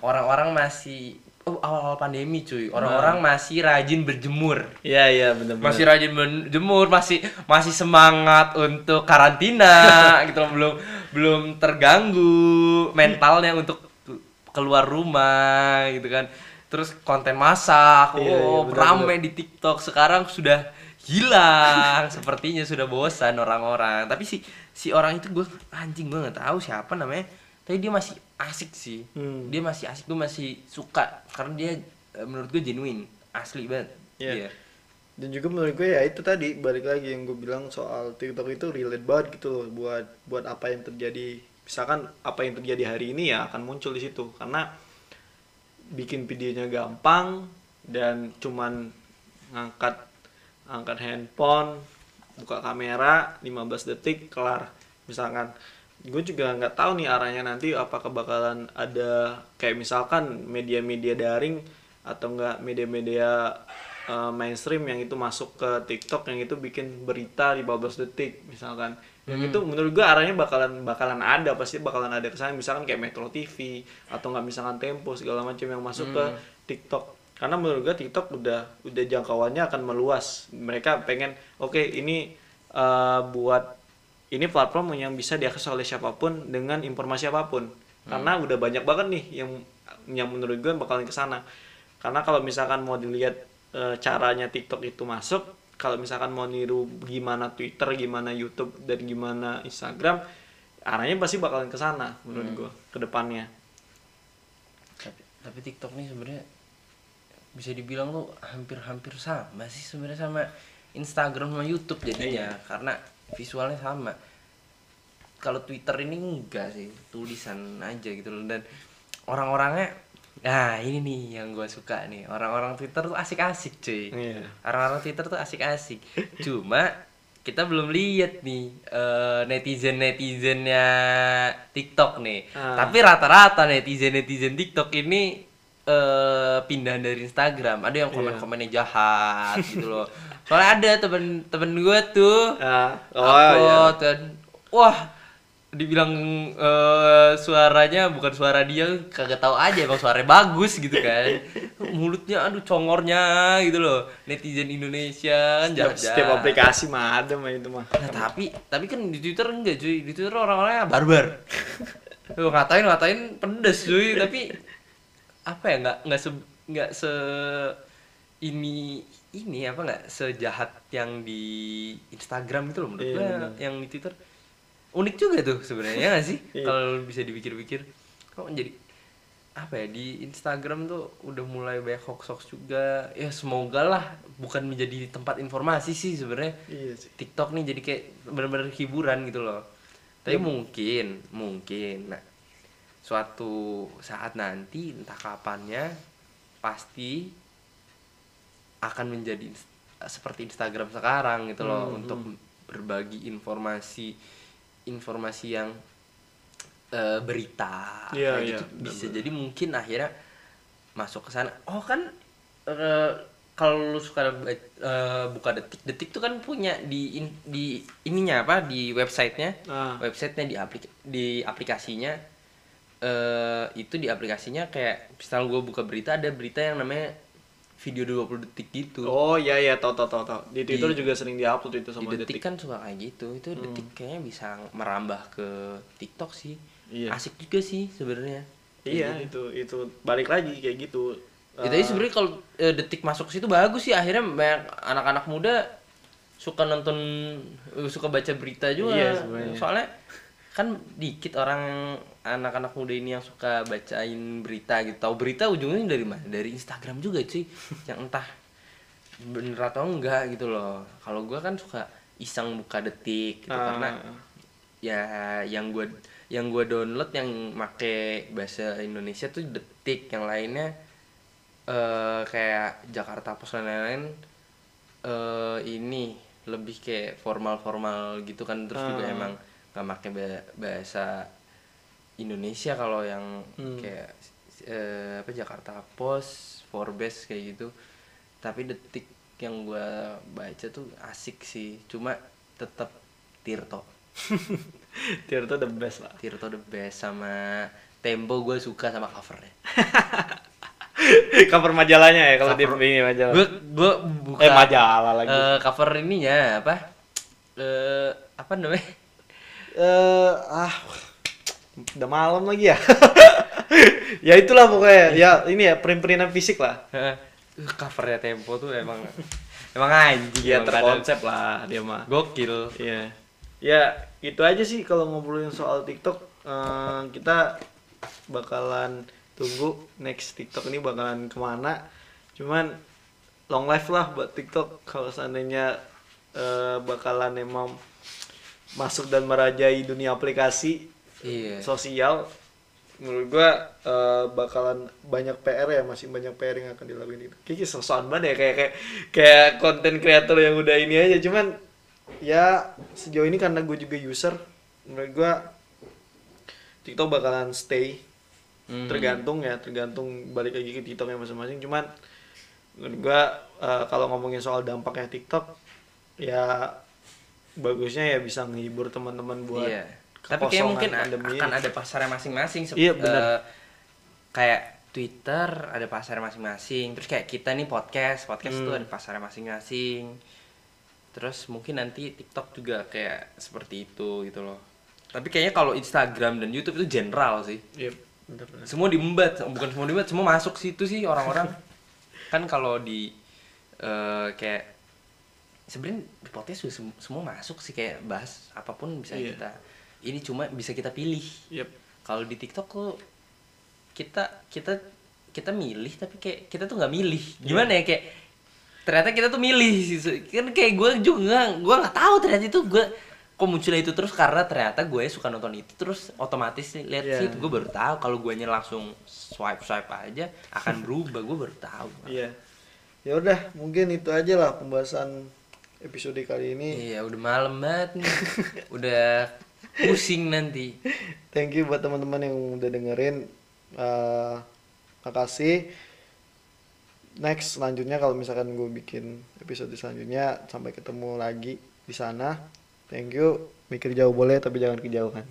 [SPEAKER 3] orang-orang masih awal-awal pandemi cuy. Orang-orang masih rajin berjemur.
[SPEAKER 2] Iya iya benar-benar.
[SPEAKER 3] masih rajin berjemur masih masih semangat untuk karantina *laughs* gitu loh. Belum belum terganggu mentalnya untuk keluar rumah gitu kan. Terus konten masak
[SPEAKER 2] Iya, iya,
[SPEAKER 3] oh
[SPEAKER 2] benar,
[SPEAKER 3] rame di TikTok. Sekarang sudah hilang. *laughs* Sepertinya sudah bosan orang-orang. Tapi si si orang itu gue anjing gue nggak tahu siapa namanya tapi dia masih asik sih
[SPEAKER 2] Hmm.
[SPEAKER 3] dia masih asik gue masih suka karena dia eh, menurut gue genuine asli banget
[SPEAKER 2] Iya.
[SPEAKER 3] Dia.
[SPEAKER 2] Dan juga menurut gue ya itu tadi balik lagi yang gue bilang soal TikTok itu relate banget gitu loh buat buat apa yang terjadi. Misalkan apa yang terjadi hari ini ya akan muncul di situ karena bikin videonya gampang dan cuman ngangkat angkat handphone, buka kamera 15 detik kelar. Misalkan gue juga nggak tahu nih arahnya nanti apakah bakalan ada kayak misalkan media-media daring atau enggak media-media uh, mainstream yang itu masuk ke TikTok yang itu bikin berita 15 detik misalkan. Yang itu menurut gua arahnya bakalan bakalan ada pasti bakalan ada ke sana. Misalkan kayak Metro TV atau enggak misalkan Tempo segala macam yang masuk ke TikTok. Karena menurut gue TikTok udah udah jangkauannya akan meluas. Mereka pengen oke ini eh, buat ini platform yang bisa diakses oleh siapa pun dengan informasi apa pun. Karena udah banyak banget nih yang yang menurut gue bakalan ke sana. Karena kalau misalkan mau dilihat eh, caranya TikTok itu masuk kalau misalkan mau niru gimana Twitter gimana YouTube dan gimana Instagram arahnya pasti bakalan ke sana menurut gue ke depannya.
[SPEAKER 3] Tapi tapi TikTok nih sebenarnya bisa dibilang tuh hampir-hampir sama sih sebenarnya sama Instagram sama YouTube jadinya. Karena visualnya sama. Kalau Twitter ini enggak sih tulisan aja gitu loh. Dan orang-orangnya nah ini nih yang gue suka nih. Orang-orang Twitter tuh asik-asik cuy.
[SPEAKER 2] Iya.
[SPEAKER 3] orang-orang Twitter tuh asik-asik. Cuma kita belum lihat nih netizen netizennya TikTok nih.
[SPEAKER 2] Ah.
[SPEAKER 3] tapi rata-rata netizen netizen TikTok ini eh pindah dari Instagram. Ada yang komen-komennya jahat gitu loh soalnya ada temen-temen gue tuh
[SPEAKER 2] Ah, oh, iya.
[SPEAKER 3] upload dan wah dibilang eh, suaranya bukan suara dia kagak tahu aja emang suaranya bagus gitu kan. *laughs* Mulutnya aduh congornya gitu loh netizen Indonesia kan
[SPEAKER 2] setiap,
[SPEAKER 3] jahat
[SPEAKER 2] setiap aplikasi mah ada mah itu mah.
[SPEAKER 3] Nah tapi tapi kan di Twitter enggak cuy. Di Twitter orang-orangnya barbar. *laughs* Tuh, ngatain ngatain pedes cuy. Tapi apa ya nggak nggak se nggak se ini ini apa nggak sejahat yang di Instagram gitu loh menurut
[SPEAKER 2] Iya,
[SPEAKER 3] gua
[SPEAKER 2] benar.
[SPEAKER 3] yang di Twitter unik juga tuh sebenarnya ya nggak sih *laughs*
[SPEAKER 2] Iya.
[SPEAKER 3] kalau bisa dipikir-pikir kok jadi apa ya di Instagram tuh udah mulai banyak hoax-hoax juga ya semoga lah bukan menjadi tempat informasi sih sebenarnya
[SPEAKER 2] iya sih
[SPEAKER 3] TikTok nih jadi kayak bener-bener hiburan gitu loh. Tapi
[SPEAKER 2] Ya.
[SPEAKER 3] mungkin, mungkin nah, suatu saat nanti entah kapannya pasti akan menjadi ins- seperti Instagram sekarang gitu loh
[SPEAKER 2] Hmm,
[SPEAKER 3] untuk berbagi informasi informasi yang eh, berita.
[SPEAKER 2] Iya,
[SPEAKER 3] kayak
[SPEAKER 2] iya,
[SPEAKER 3] gitu bisa jadi mungkin akhirnya masuk ke sana. Oh kan eh, kalau lu suka eh, buka detik detik tuh kan punya di in- di ininya apa di websitenya.
[SPEAKER 2] Ah.
[SPEAKER 3] websitenya di aplik di aplikasinya. Eh itu di aplikasinya kayak misal gue buka berita ada berita yang namanya video 20 detik gitu.
[SPEAKER 2] Oh iya iya tau tau tau tau di Twitter
[SPEAKER 3] Di-
[SPEAKER 2] juga sering diupload itu
[SPEAKER 3] di
[SPEAKER 2] sama
[SPEAKER 3] detik,
[SPEAKER 2] detik,
[SPEAKER 3] kan suka kayak gitu. Itu detik kayaknya bisa merambah ke TikTok sih.
[SPEAKER 2] Iya.
[SPEAKER 3] asik juga sih sebenarnya.
[SPEAKER 2] Iya itu itu balik lagi kayak gitu.
[SPEAKER 3] Ya, tapi sebenarnya kalau eh, detik masuk ke situ bagus sih. Akhirnya banyak anak-anak muda suka nonton eh, suka baca berita juga.
[SPEAKER 2] Iya,
[SPEAKER 3] soalnya kan dikit orang anak-anak muda ini yang suka bacain berita gitu. Tahu berita ujungnya dari mana? Dari Instagram juga cuy. Yang entah bener atau enggak gitu loh. Kalau gua kan suka iseng buka detik gitu
[SPEAKER 2] Ah.
[SPEAKER 3] karena ya yang gua yang gua download yang make bahasa Indonesia tuh detik. Yang lainnya eh kayak Jakarta Post dan lain-lain eh ini lebih kayak formal-formal gitu kan. Terus juga
[SPEAKER 2] Ah.
[SPEAKER 3] emang nggak ba- bahasa Indonesia kalau yang
[SPEAKER 2] Hmm.
[SPEAKER 3] kayak eh, apa Jakarta Post, Forbes kayak gitu. Tapi detik yang gua baca tuh asik sih, cuma tetap Tirto. *laughs*
[SPEAKER 2] Tirto the best lah
[SPEAKER 3] Tirto the best sama Tempo gue suka sama covernya. *laughs*
[SPEAKER 2] cover majalahnya ya kalau di ini majalah
[SPEAKER 3] Gue gue buka
[SPEAKER 2] eh majalah lagi
[SPEAKER 3] eh, cover ininya apa? Eh apa namanya?
[SPEAKER 2] Eh ah udah malam lagi ya *laughs* ya itulah pokoknya ya ini ya print-printan fisik lah *laughs*
[SPEAKER 3] Eh, covernya Tempo tuh emang emang anjing
[SPEAKER 2] ya terkonsep lah dia mah
[SPEAKER 3] Gokil.
[SPEAKER 2] Iya. Ya, itu aja sih kalau ngobrolin soal TikTok. Eh, kita bakalan tunggu next TikTok ini bakalan ke mana. Cuman long life lah buat TikTok kalau seandainya eh, bakalan emang masuk dan merajai dunia aplikasi
[SPEAKER 3] Iya.
[SPEAKER 2] sosial menurut gua eh, bakalan banyak PR ya masih banyak PR yang akan dilakuin itu kayaknya sosokan banget ya kayak kayak kayak konten kreator yang udah ini aja cuman ya sejauh ini karena gue juga user menurut gua TikTok bakalan stay
[SPEAKER 3] Hmm.
[SPEAKER 2] tergantung ya tergantung balik lagi ke TikToknya masing-masing cuman menurut gua eh, kalau ngomongin soal dampaknya TikTok ya bagusnya ya bisa menghibur teman-teman buat
[SPEAKER 3] Iya. Tapi kayak mungkin
[SPEAKER 2] pandemi
[SPEAKER 3] akan ada pasarnya masing-masing.
[SPEAKER 2] Iya, benar.
[SPEAKER 3] eh, kayak Twitter ada pasar masing-masing. Terus kayak kita nih podcast, podcast
[SPEAKER 2] Hmm.
[SPEAKER 3] tuh ada pasar masing-masing. Terus mungkin nanti TikTok juga kayak seperti itu gitu loh. Tapi kayaknya kalau Instagram dan YouTube itu general sih.
[SPEAKER 2] Iya, bener-bener.
[SPEAKER 3] Semua diembat, bukan semua diembat, semua masuk situ sih orang-orang. *laughs* kan kalau di eh, kayak sebenarnya di podcast sem- semua masuk sih kayak bahas apa pun bisa
[SPEAKER 2] Iya.
[SPEAKER 3] kita. Ini cuma bisa kita pilih.
[SPEAKER 2] Yep.
[SPEAKER 3] Kalau di TikTok kok kita kita kita milih tapi kayak kita tuh nggak milih. Gimana ya kayak ternyata kita tuh milih sih. Kan kayak gue juga gue nggak tahu ternyata itu gue kok munculnya itu terus karena ternyata gue suka nonton itu terus otomatis nih, lihat
[SPEAKER 2] Iya.
[SPEAKER 3] sih gue baru tahu kalau gue langsung swipe swipe aja akan berubah gue baru tahu
[SPEAKER 2] Iya. Ya udah, mungkin itu aja lah pembahasan episode kali ini.
[SPEAKER 3] iya udah malam banget nih *laughs* udah pusing nanti
[SPEAKER 2] Thank you buat teman-teman yang udah dengerin. Eh, makasih. Next selanjutnya kalau misalkan gue bikin episode selanjutnya sampai ketemu lagi di sana. Thank you. Mikir jauh boleh tapi jangan kejauhan.